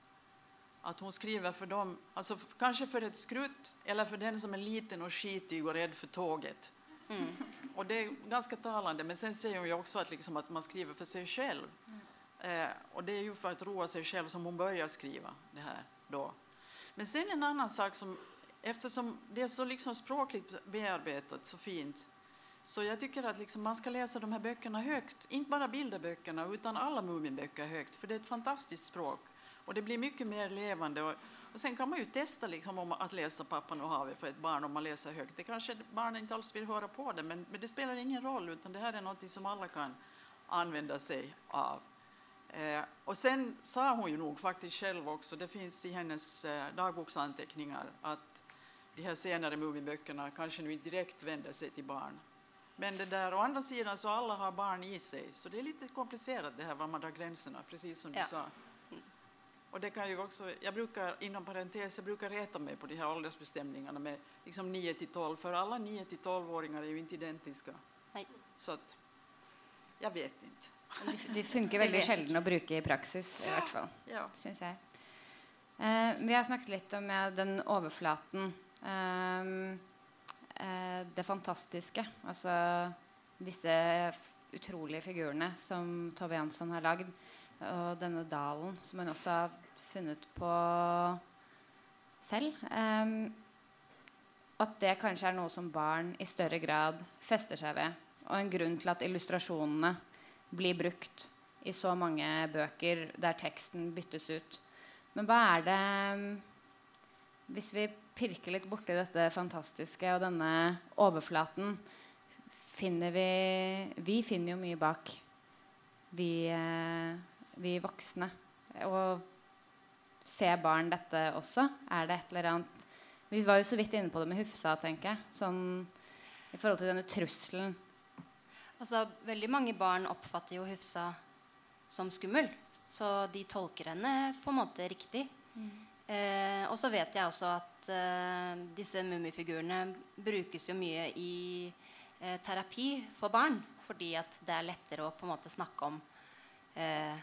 att hon skriver för dem, alltså kanske för ett skrutt eller för den som är liten och skitig och rädd för tåget. Mm. Och det är ganska talande, men sen säger hon ju också att, liksom, att man skriver för sig själv. Mm. Eh, och det är ju för att roa sig själv som hon börjar skriva det här då. Men sen en annan sak som eftersom det är så liksom språkligt bearbetat så fint så jag tycker att liksom man ska läsa de här böckerna högt. Inte bara bilderböckerna utan alla Muminböcker högt. För det är ett fantastiskt språk. Och det blir mycket mer levande. Och, och sen kan man ju testa liksom om att läsa Pappan och havet för ett barn om man läser högt. Det kanske barnen inte alls vill höra på det men, men det spelar ingen roll utan det här är något som alla kan använda sig av. Eh, och sen sa hon ju nog faktiskt själv också, det finns i hennes eh, dagboksanteckningar att de här senare Muminböckerna kanske nu inte direkt vänder sig till barn. Men det där, å andra sidan så alla har barn i sig, så det är lite komplicerat det här var man drar gränserna, precis som ja. du sa. Och det kan ju också, jag brukar inom parentes, jag brukar reta mig på de här åldersbestämningarna med liksom 9 till 12, för alla 9 till 12-åringar är ju inte identiska. Nej. Så att, jag vet inte. De, de funker veldig sjelden å bruke i praksis, i hvert fall. Ja. Synes jeg. Eh, vi har snakket litt om ja, den overflaten Um, uh, det fantastiske. Altså disse utrolige figurene som Tove Jansson har lagd. Og denne dalen som hun også har funnet på selv. Um, at det kanskje er noe som barn i større grad fester seg ved. Og en grunn til at illustrasjonene blir brukt i så mange bøker der teksten byttes ut. Men hva er det Hvis vi pirker litt borti dette fantastiske og denne overflaten, finner vi Vi finner jo mye bak, vi, eh, vi voksne. Og ser barn dette også? Er det et eller annet Vi var jo så vidt inne på det med Hufsa, tenker jeg. Sånn i forhold til denne trusselen. Altså, veldig mange barn oppfatter jo Hufsa som skummel. Så de tolker henne på en måte riktig. Mm. Eh, og så vet jeg også at eh, disse mummifigurene brukes jo mye i eh, terapi for barn. Fordi at det er lettere å på en måte snakke om uh,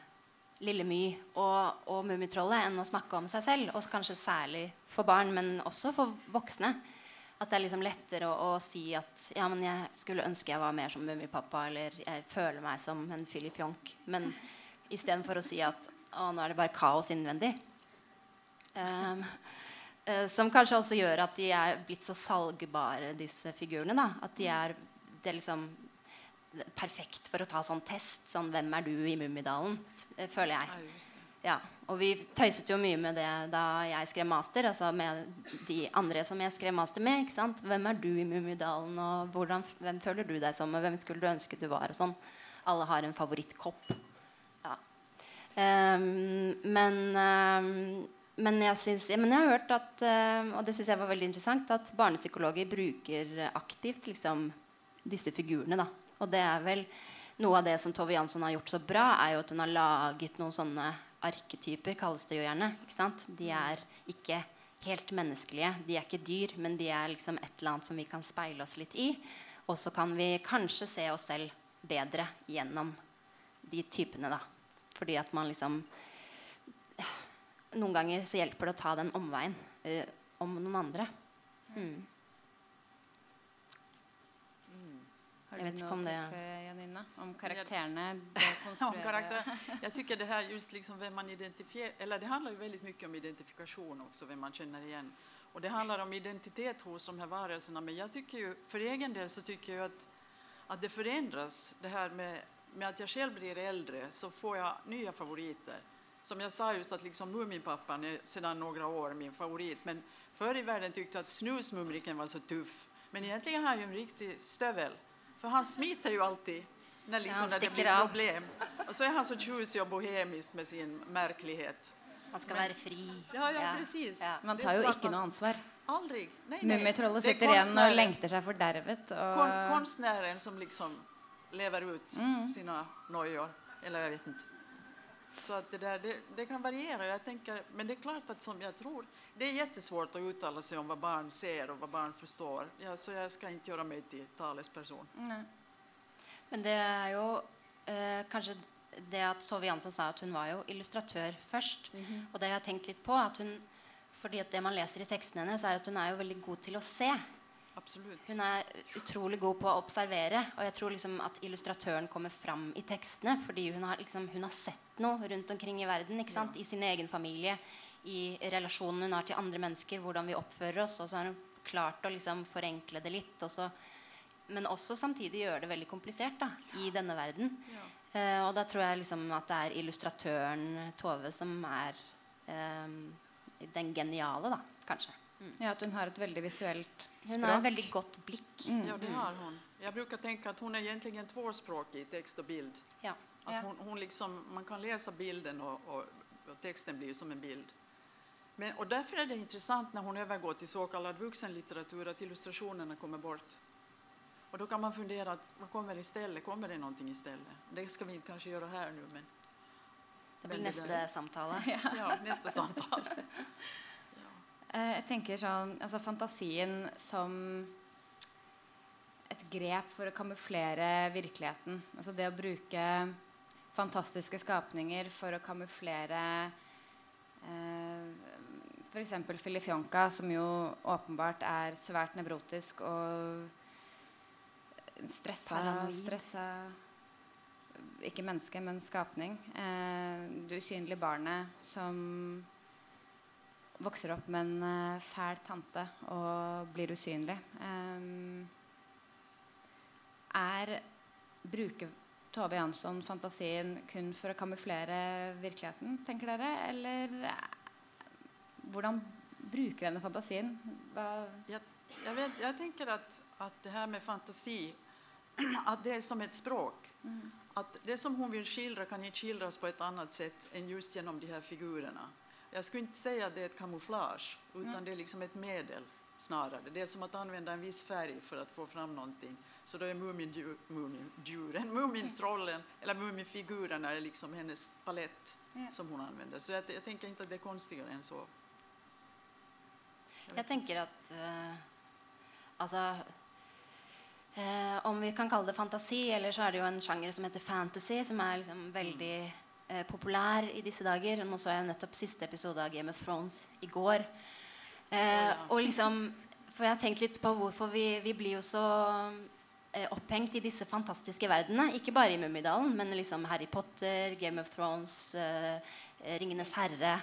Lille My og, og Mummitrollet enn å snakke om seg selv. Og kanskje særlig for barn, men også for voksne. At det er liksom lettere å, å, si at ja, men jeg skulle ønske jeg var mer som Mummipappa, eller jeg føler meg som en filifjonk. Men istedenfor å si at å, nå er det bare kaos innvendig. Um, Uh, som kanskje også gjør at de er blitt så salgbare, disse figurene. At de er, det er liksom perfekt for å ta sånn test. Sånn 'Hvem er du i Mummidalen?' Føler jeg. Ja, og vi tøyset jo mye med det da jeg skrev master. Altså med de andre som jeg skrev master med. ikke sant? 'Hvem er du i Mummidalen?' Og hvordan, 'Hvem føler du deg som?' Og 'Hvem skulle du ønske du var?' Og sånn. Alle har en favorittkopp. Ja. Um, men um, men jeg, synes, men jeg, har hørt at uh, og det synes jeg var veldig interessant, at barnepsykologer bruker aktivt liksom, disse figurene da, Og det er vel noe av det som Tove Jansson har gjort så bra, er jo at hun har laget noen sånne arketyper, kalles det jo gjerne. ikke sant? De er ikke helt menneskelige. De er ikke dyr, men de er liksom et eller annet som vi kan speile oss litt i. Og så kan vi kanskje se oss selv bedre gjennom de typene, da. Fordi at man liksom Noen ganger så hjelper det å ta den omveien uh, om noen andre. Mm. Har du noe om det, Janina? Om karakterene? [LAUGHS] om karakter. Jag tycker det här just liksom vem man identifierar, eller det handlar ju väldigt mycket om identifikation också, vem man känner igen. Och det handlar om identitet hos de här varelserna. Men jag tycker ju, för egen del så tycker jag att, att det förändras. Det här med, med att jag själv blir äldre så får jag nya favoriter. Som jag sa just att liksom Muminpappan är sedan några år min favorit. Men förr i världen tyckte jag att Snusmumriken var så tuff. Men egentligen har han ju en riktig stövel. För han smiter jo alltid när, liksom, ja, när det blir av. problem. Og så er han så tjusig og bohemisk med sin merkelighet. Han skal Men, være fri. Ja, ja, ja. precis. Ja. Man tar jo ikke noe ansvar. Aldri. Mummitrollet sitter igjen og lengter seg fordervet. Og... Kon konstnären som liksom lever ut mm. sine noier. Eller jeg vet ikke. Så att det, der, det, det, kan variere. Jeg tenker, men det er klart at som jeg tror, det är jättesvårt att uttala sig om vad barn ser och vad barn förstår. Ja, så jag ska inte göra mig till talesperson. Nei. Men det er jo eh, kanskje det at Sove Jansson sa at hun var jo illustratør først. Mm -hmm. Og det har jeg tenkt litt på. at hun, fordi at det man leser i tekstene hennes, er at hun er jo veldig god til å se. Absolutt. Hun er utrolig god på å observere. Og jeg tror liksom at illustratøren kommer fram i tekstene fordi hun har, liksom, hun har sett noe rundt omkring i verden. ikke sant? Ja. I sin egen familie, i relasjonen hun har til andre mennesker, hvordan vi oppfører oss. Og så har hun klart å liksom forenkle det litt. Og så men også samtidig gjøre det veldig komplisert da, i denne verden. Ja. Uh, og da tror jeg liksom at det er illustratøren Tove som er um, den geniale, da, kanskje. Mm. Ja, At hun har et veldig visuelt språk. Hun har et veldig godt blikk. Mm. Ja, det har hun. Jeg bruker tenke at hun er egentlig tvåspråkig, tekst og bild. Ja. At hun, hun liksom, man kan lese bilden, og, og, og teksten blir som en bild. Men, og Derfor er det interessant når hun overgår til såkalt voksenlitteratur, at illustrasjonene kommer bort. Och då kan man fundera, att, vad kommer istället? Kommer det någonting istället? Det ska vi kanske göra här nu. Men, det blir neste samtale. ja. [LAUGHS] ja, neste samtale. [LAUGHS] ja. Eh, jeg tenker sånn, altså Fantasien som et grep for å kamuflere virkeligheten. Altså det å bruke fantastiske skapninger for å kamuflere eh, f.eks. Filifjonka, som jo åpenbart er svært nevrotisk og stressa, stressa Ikke menneske, men skapning. Eh, det usynlige barnet som vokser opp med en uh, fæl tante og blir usynlig. Eh, er Bruker Tove Jansson fantasien kun for å kamuflere virkeligheten, tenker dere? Eller hvordan bruker henne fantasien? Jeg, jeg, vet, jeg tenker at, at det her med fantasi [CLEARS THROAT] At det er som et språk. Mm. At det som hun vil skildra kan ikke skildras på et annet sätt enn just gjennom de her figurene. Jeg skulle ikke si at det er et kamuflasje, utan mm. det er liksom et medel snarare. Det är som att använda en viss färg för att få fram någonting. Så då är mumindjuren, mumintrollen eller mumifigurerna är liksom hennes palett ja. som hon använder. Så jag, jag, tänker inte att det är konstigare än så. Jag, tenker at uh, Altså uh, om vi kan kalle det fantasi, eller så er det jo en sjanger som heter fantasy, som er liksom veldig uh, populær i disse dager. Nå så jeg nettopp siste episode av Game of Thrones i går. Og liksom, for jeg har tenkt litt på hvorfor vi, vi blir jo så opphengt i disse fantastiske verdenene. Ikke bare i Mummidalen, men liksom Harry Potter, Game of Thrones, Ringenes herre.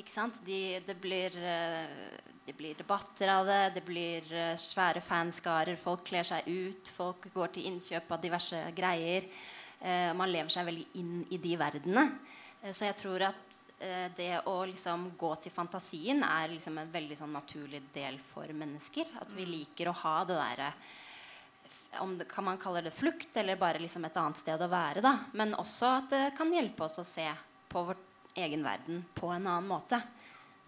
Ikke sant? De, det, blir, eh, det, blir, debatter av det, det blir eh, svære fanskarer. Folk kler seg ut, folk går til innkjøp av diverse greier. Eh, man lever seg veldig inn i de verdenene. Eh, så jeg tror at eh, det å liksom gå til fantasien er liksom en veldig sånn naturlig del for mennesker. At vi mm. liker å ha det derre om det, kan man kalle det flukt, eller bare liksom et annet sted å være. Da. Men også at det kan hjelpe oss å se på vårt egen verden på en annen måte.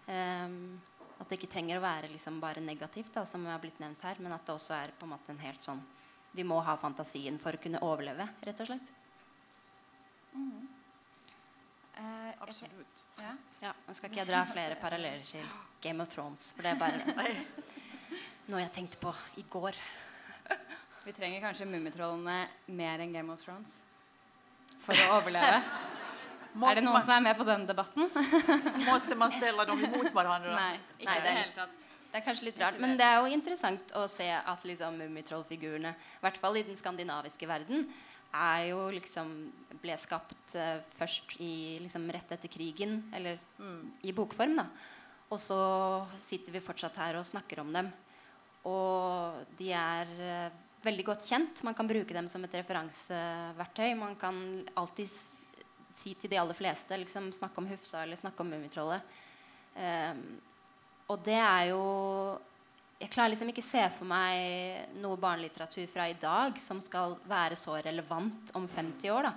Um, at det ikke trenger å være liksom bare negativt, da, som har blitt nevnt her, men at det også er på en måte en helt sånn vi må ha fantasien for å kunne overleve, rett og slett. Mm. Eh, Absolutt. Ja. Ja, Nå skal ikke jeg dra flere paralleller til Game of Thrones, for det er bare [LAUGHS] noe jeg tenkte på i går. Vi trenger kanskje Mummitrollene mer enn Game of Thrones for å overleve. [LAUGHS] er det noen som er med på den debatten? [LAUGHS] Måste man ställa dem mot hverandre? Nei. Ikke Nei, det det er- hele tatt. Det er kanskje litt rart, men det er jo interessant å se at liksom Mummitrollfigurene, i hvert fall i den skandinaviske verden, er jo liksom ble skapt uh, først i, liksom, rett etter krigen, eller i bokform. da. Og så sitter vi fortsatt her og snakker om dem. Og de er uh, veldig godt kjent. Man kan bruke dem som et referanseverktøy. Man kan alltid si til de aller fleste liksom, snakke om Hufsa eller snakke om Mummitrollet. Um, og det er jo Jeg klarer liksom ikke se for meg noe barnelitteratur fra i dag som skal være så relevant om 50 år. da.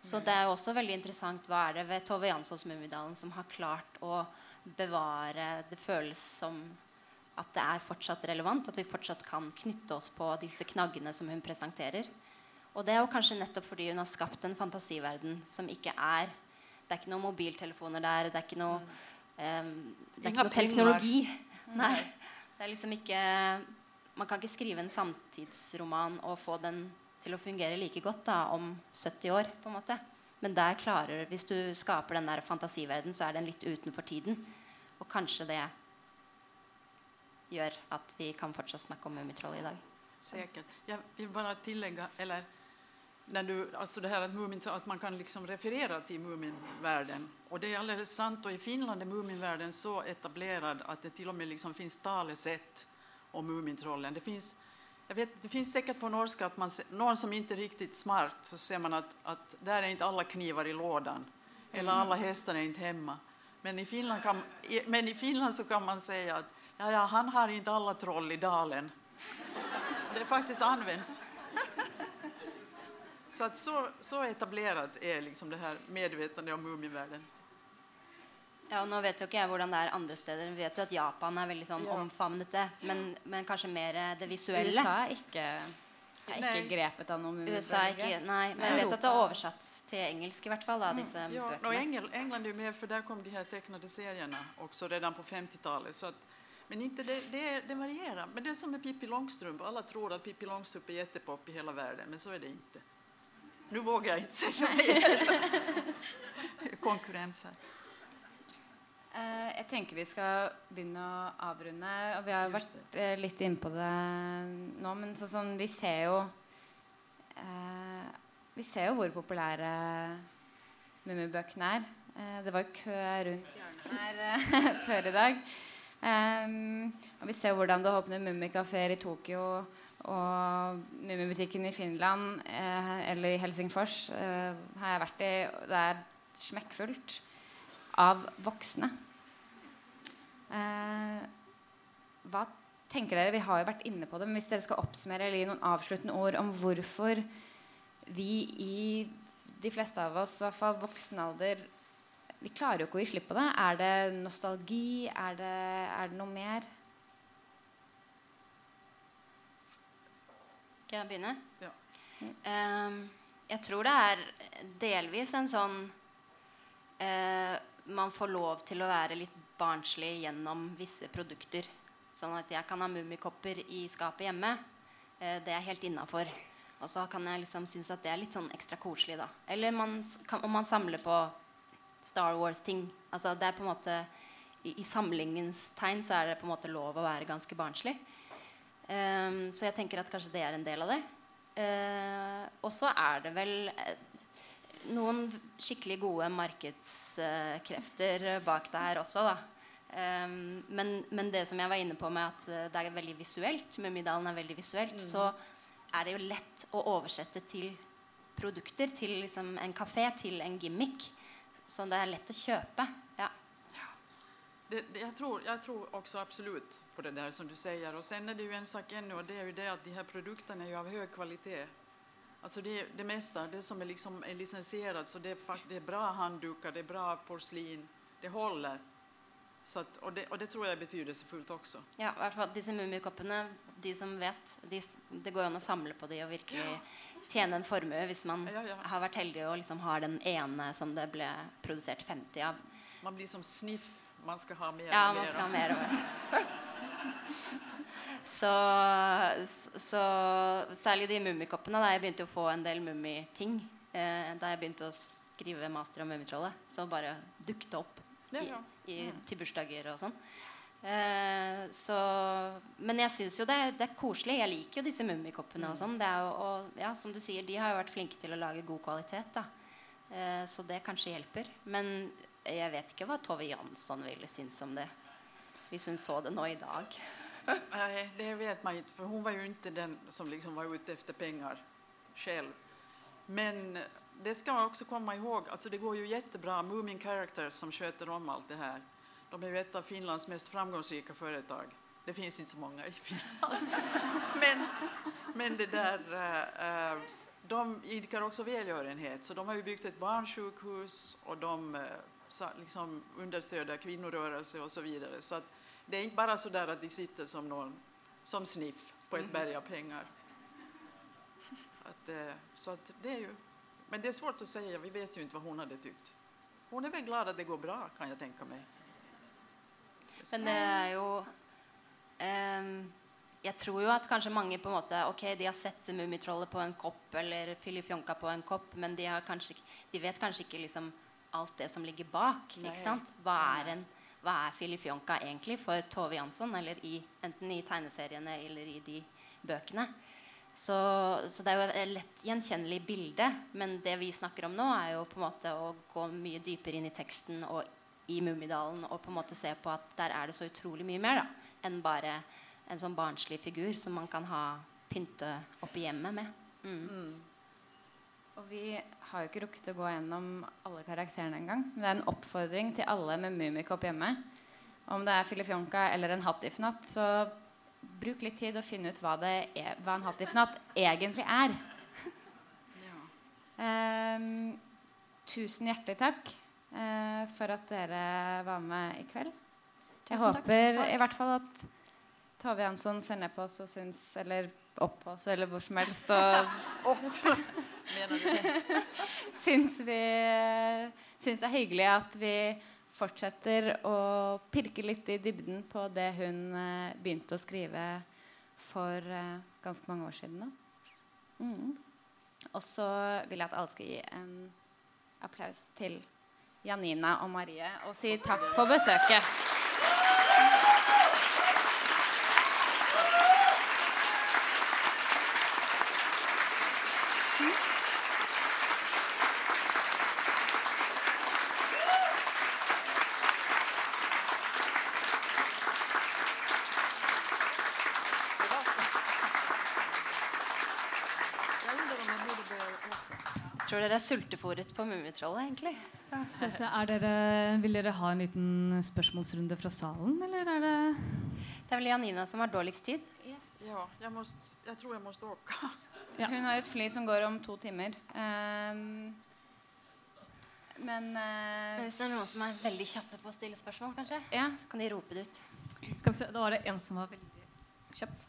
Så det er jo også veldig interessant hva er det ved Tove Janssons Mummidalen som har klart å bevare Det føles som at det er fortsatt relevant, at vi fortsatt kan knytte oss på disse knaggene som hun presenterer. Og det er jo kanskje nettopp fordi hun har skapt en fantasiverden som ikke er Det er ikke noen mobiltelefoner der, det er ikke noe um, Det er ikke noe teknologi. Nei. Det er liksom ikke Man kan ikke skrive en samtidsroman og få den til å fungere like godt da, om 70 år. på en måte. Men der klarer, hvis du skaper den der fantasiverden, så er den litt utenfor tiden. Og kanskje det gjør at vi kan fortsatt snakke om Mummitrollet i dag. Sikkert. Jeg vil bare tillegge, eller när du, alltså det här att, Mumin, att man kan liksom referera till Muminvärlden. Och det är alldeles sant. Och i Finland är Muminvärlden så etablerad att det till och med liksom finns talesätt om Mumintrollen. Det finns, jag vet, det finns säkert på norska att man, någon som inte är riktigt smart så ser man att, att där är inte alla knivar i lådan. Eller alla hästar är inte hemma. Men i Finland, kan, men i Finland så kan man säga att ja, ja, han har inte alla troll i dalen. Det faktiskt används. Så, att så, så etablert er liksom det her medvetandet om mumieverdenen. Ja, og Nå vet jo ikke jeg hvordan det er andre steder. Vi vet jo at Japan er veldig sånn Ja. omfavnet det. Men, men kanskje mer det visuelle. USA er ikke, er ikke grepet av noe USA ikke, nei, men jeg vet at det er oversatt til engelsk i hvert fall, da, disse Ja, bøkene. Og Engel, England er jo med for der kom de her tegnede seriene også redan på 50-tallet. Men inte det, det, det varierer. Men det er som med Pippi Långstrump. Alle tror at Pippi Långstrump er jättepop i hele verden, men så er det inte. Nu vågar jag inte säga [LAUGHS] mer. Konkurrens. Eh, jeg tenker vi skal begynne å avrunde. Og vi har vært eh, litt inne på det nå, men så, sånn, vi ser jo eh, Vi ser jo hvor populære Mummibøkene er. Eh, det var jo kø rundt hjørnet her eh, [LAUGHS] før i dag. Em, og vi ser hvordan det åpner mummikafeer i Tokyo og Mummibutikken i Finland eh, eller i Helsingfors eh, har jeg vært i. Det er smekkfullt av voksne. Eh, hva tenker dere? Vi har jo vært inne på det, men hvis dere skal oppsummere eller gi noen avsluttende ord om hvorfor vi i de fleste av oss, i hvert fall voksen alder, vi klarer jo ikke å gi slipp på det. Er det nostalgi? Er det, er det noe mer? Skal jeg begynne? Ja. Um, jeg tror det er delvis en sånn uh, Man får lov til å være litt barnslig gjennom visse produkter. Sånn at jeg kan ha mummikopper i skapet hjemme. Uh, det er helt innafor. Og så kan jeg liksom synes at det er litt sånn ekstra koselig, da. Eller man, kan, om man samler på Star Wars-ting. Altså det er på en måte i, I samlingens tegn så er det på en måte lov å være ganske barnslig. Ehm, så jeg tenker at kanskje det er en del av det. Uh, og så er det vel eh, noen skikkelig gode markedskrefter uh, bak der også, da. Um, men, men det som jeg var inne på med at det er veldig visuelt, Mummidalen er veldig visuelt, så er det jo lett å oversette til produkter, til liksom en kafé, til en gimmick. Så det er lett å kjøpe. Ja. Det, det, jag, tror, jag tror också absolut på det där som du säger. Och sen är det ju en sak ännu och det är ju det att de här produkterna är ju av hög kvalitet. Alltså det, det mesta, det som är, liksom är licensierat, så det är, fakt- det är bra handdukar, det är bra porslin, det håller. At, og, det, og, det, tror jeg betyr betydelsefullt også. Ja, i hvert fall disse mummikoppene, de som vet, de, det går jo an å samle på de og virkelig ja. tjene en formue hvis man ja, ja. har vært heldig og liksom har den ene som det ble produsert 50 av. Man blir som sniff. Man skal ha mer ja, og mer. man skal ha mer og mer. [LAUGHS] så, så, særlig de mummikoppene. Da jeg begynte å få en del mummiting eh, da jeg begynte å skrive master om Mummitrollet, så bare dukket opp ja, ja. I, i, mm. til bursdager og sånn. Eh, så, men jeg syns jo det, det, er koselig. Jeg liker jo disse mummikoppene. og sånn. Og, ja, som du sier, de har jo vært flinke til å lage god kvalitet. da. Eh, så det kanskje hjelper. Men jeg vet ikke hva Tove Jansson ville synes om det. Hvis hun så det nå i dag. [LAUGHS] Nei, det vet man ikke. For hun var jo ikke den som liksom var ute etter penger selv. Men det ska man också komma ihåg. Alltså det går ju jättebra. Moomin Characters som sköter om allt det här. De är ju ett av Finlands mest framgångsrika företag. Det finns inte så många i Finland. [LAUGHS] men, men det där, uh, de idkar också välgörenhet. Så de har ju byggt ett barnsjukhus och de uh, liksom understöder kvinnorörelse och så vidare. Så att det är inte bara så där att de sitter som någon som sniff på ett mm. berg av pengar. Att, uh, så att det är ju men det är svårt att säga. Vi vet ju inte vad hon hade tyckt. Hun er vel glad at det går bra, kan jeg tenke meg. Men det er jo um, Jeg tror jo at kanskje mange på en måte Ok, de har sett Mummitrollet på en kopp eller Filifjonka på en kopp, men de, kanskje, de, vet kanskje ikke liksom alt det som ligger bak. Ikke sant? Hva er, en, hva er Filifjonka egentlig for Tove Jansson, eller i, enten i tegneseriene eller i de bøkene? Så, så, det er jo et lett gjenkjennelig bilde. Men det vi snakker om nå, er jo på en måte å gå mye dypere inn i teksten og i Mummidalen og på en måte se på at der er det så utrolig mye mer da, enn bare en sånn barnslig figur som man kan ha pynte opp i hjemmet med. Mm. Mm. Og vi har jo ikke rukket å gå gjennom alle karakterene engang. Men det er en oppfordring til alle med Mummikopp hjemme. Om det er Filifjonka eller en Hattifnatt, så bruk litt tid og finne ut hva, er, hva en hattifnatt egentlig er. Ja. Um, tusen hjertelig takk uh, for at dere var med i kveld. Jeg tusen håper takk. i hvert fall at Tove Jansson ser ned på oss og syns Eller opp oss, eller hvor som helst. Og [LAUGHS] syns vi syns det er hyggelig at vi fortsetter å pirke litt i dybden på det hun eh, begynte å skrive for eh, ganske mange år siden. Mm. Og så vil jeg at alle skal gi en applaus til Janina og Marie og si takk for besøket. tror dere er sultefòret på Mummitrollet, egentlig. Dere, Vil dere ha en liten spørsmålsrunde fra salen, eller er det Det er vel Janina som har dårligst tid? Yes. Ja, jeg, måste, jeg, tror jeg må åke. Ja. Hun har et fly som går om to timer. Um, men, uh, Hvis det er noen som er veldig kjappe på å stille spørsmål, kanskje, ja. kan de rope det ut. Skal vi se, Da var det en som var veldig kjapp.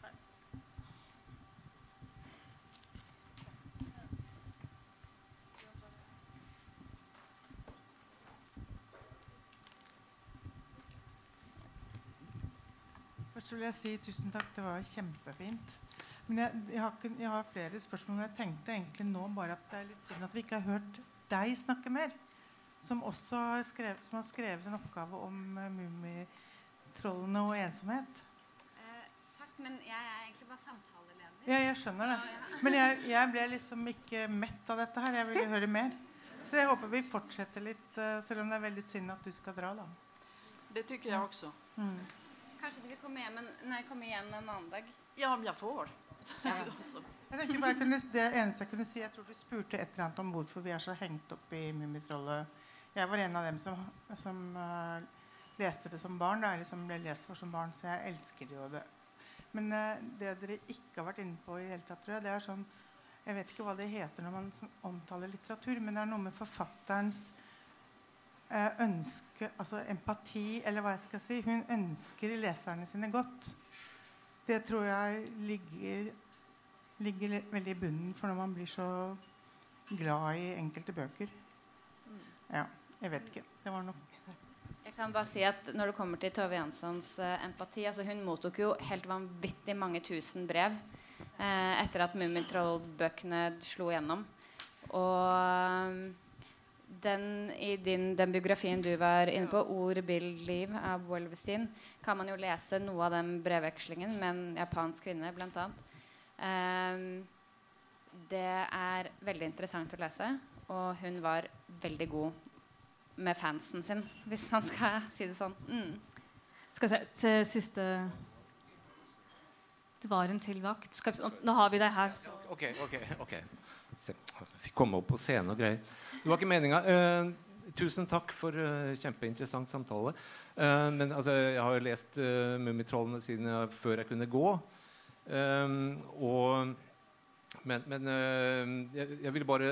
Vil jeg si tusen takk. Det var kjempefint. Men jeg, jeg, har, ikke, jeg har, flere spørsmål. Men jeg tenkte egentlig nå bare at det er litt synd at vi ikke har hørt deg snakke mer. Som også har skrevet, som har skrevet en oppgave om uh, mummitrollene og ensomhet. Eh, takk, men jeg er egentlig bare samtaleleder. Ja, jeg skjønner det. Men jeg, jeg, ble liksom ikke mett av dette her. Jeg ville høre mer. Så jeg håper vi fortsetter litt, uh, selv om det er veldig synd at du skal dra. da. Det syns jeg også. Mm. Kanskje du vil komme, hjem en, nei, komme igjen en annen dag? Ja, om jeg får. Ja. [LAUGHS] jeg bare kunne, det eneste jeg kunne si Jeg tror du spurte et eller annet om hvorfor vi er så hengt opp i Mummitrollet. Jeg var en av dem som, som uh, leste det som barn. Da, eller som ble lest for som barn, så jeg elsker det jo det. Men uh, det dere ikke har vært inne på i hele tatt, tror jeg, det er sånn Jeg vet ikke hva det heter når man omtaler litteratur, men det er noe med forfatterens eh, ønske, altså empati, eller hva jeg skal si. Hun ønsker leserne sine godt. Det tror jeg ligger, ligger veldig i bunnen for når man blir så glad i enkelte bøker. Ja, jeg vet ikke. Det var nok jeg kan bare si at Når det kommer til Tove Janssons uh, empati altså Hun mottok jo helt vanvittig mange tusen brev uh, etter at Mummitroll-bøkene slo gjennom. Og den, i din, den biografien du var inne på, 'Ord, bild, liv' av Wolvestin, kan man jo lese noe av den brevvekslingen med en japansk kvinne, bl.a. Um, det er veldig interessant å lese, og hun var veldig god med fansen sin, hvis man skal si det sånn. Mm. Skal vi se til siste Det var en til vakt. Nå har vi deg her. Så. Ok, ok, ok. Fikk komme opp på scenen og greier. Det var ikke meninga. Uh, tusen takk for uh, kjempeinteressant samtale. Uh, men altså, jeg har jo lest uh, Mummitrollene siden før jeg kunne gå. Um, og men, men øh, jeg, jeg, vil bare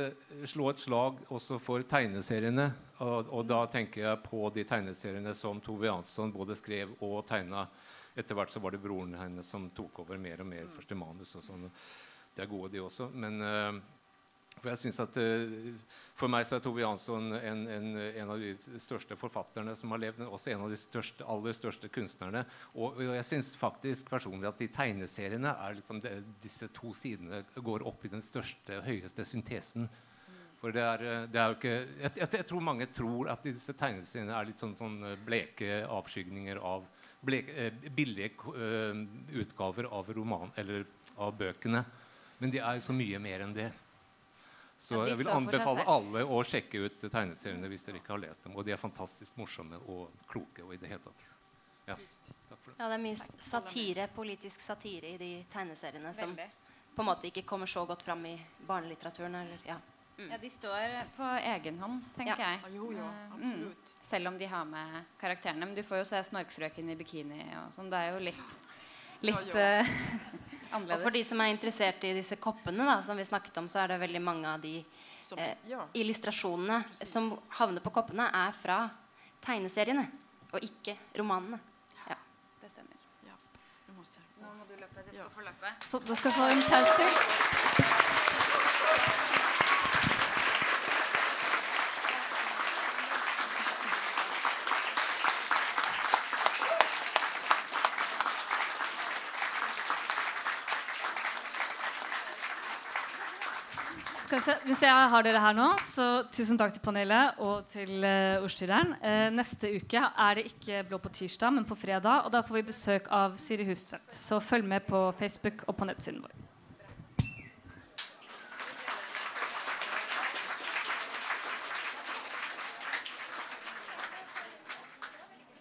slå et slag også for tegneseriene. Og, og, da tenker jeg på de tegneseriene som Tove Jansson både skrev og tegna. Etter hvert så var det broren hennes som tok over mer og mer første manus. og sånn. Det er gode, de også. Men øh, for jeg synes at uh, for meg så er Tove Jansson en, en, en, av de største forfatterne som har levd, også en av de største, aller største kunstnerne. Og, og jeg syns faktisk personlig at de tegneseriene er liksom det, disse to sidene går opp i den største, høyeste syntesen. For det er, eh, det er jo ikke jeg, jeg, jeg, tror mange tror at disse tegneseriene er litt sånn, sånn bleke avskygninger av blek, eh, billige uh, utgaver av roman eller av bøkene. Men de er jo så mye mer enn det. Så jeg vil anbefale alle å sjekke ut tegneseriene hvis dere ikke har lest dem. Og de er fantastisk morsomme og kloke. og i det hele tatt. Ja, takk for det. Ja, det er mye satire, politisk satire i de tegneseriene som på en måte ikke kommer så godt fram i barnelitteraturen. Eller, ja. Mm. ja. de står på egen hånd, tenker ja. jeg. Jo, jo, mm. Selv om de har med karakterene. Men du får jo se Snorkfrøken i bikini og sånn. Det er jo litt, litt uh, [LAUGHS] Annerledes. Og for de som er interessert i disse koppene, da, som vi snakket om, så er det veldig mange av de eh, illustrasjonene Precis. som havner på koppene, er fra tegneseriene og ikke romanene. Ja. Det stemmer. Ja. Nå må du løpe. Du skal få løpe. Så du skal få en pause til. Hvis jeg har dere her nå, så tusen takk til panelet og til uh, ordstyreren. Uh, neste uke er det ikke Blå på tirsdag, men på fredag. Og da får vi besøk av Siri Hustvedt. Så følg med på Facebook og på nettsiden vår.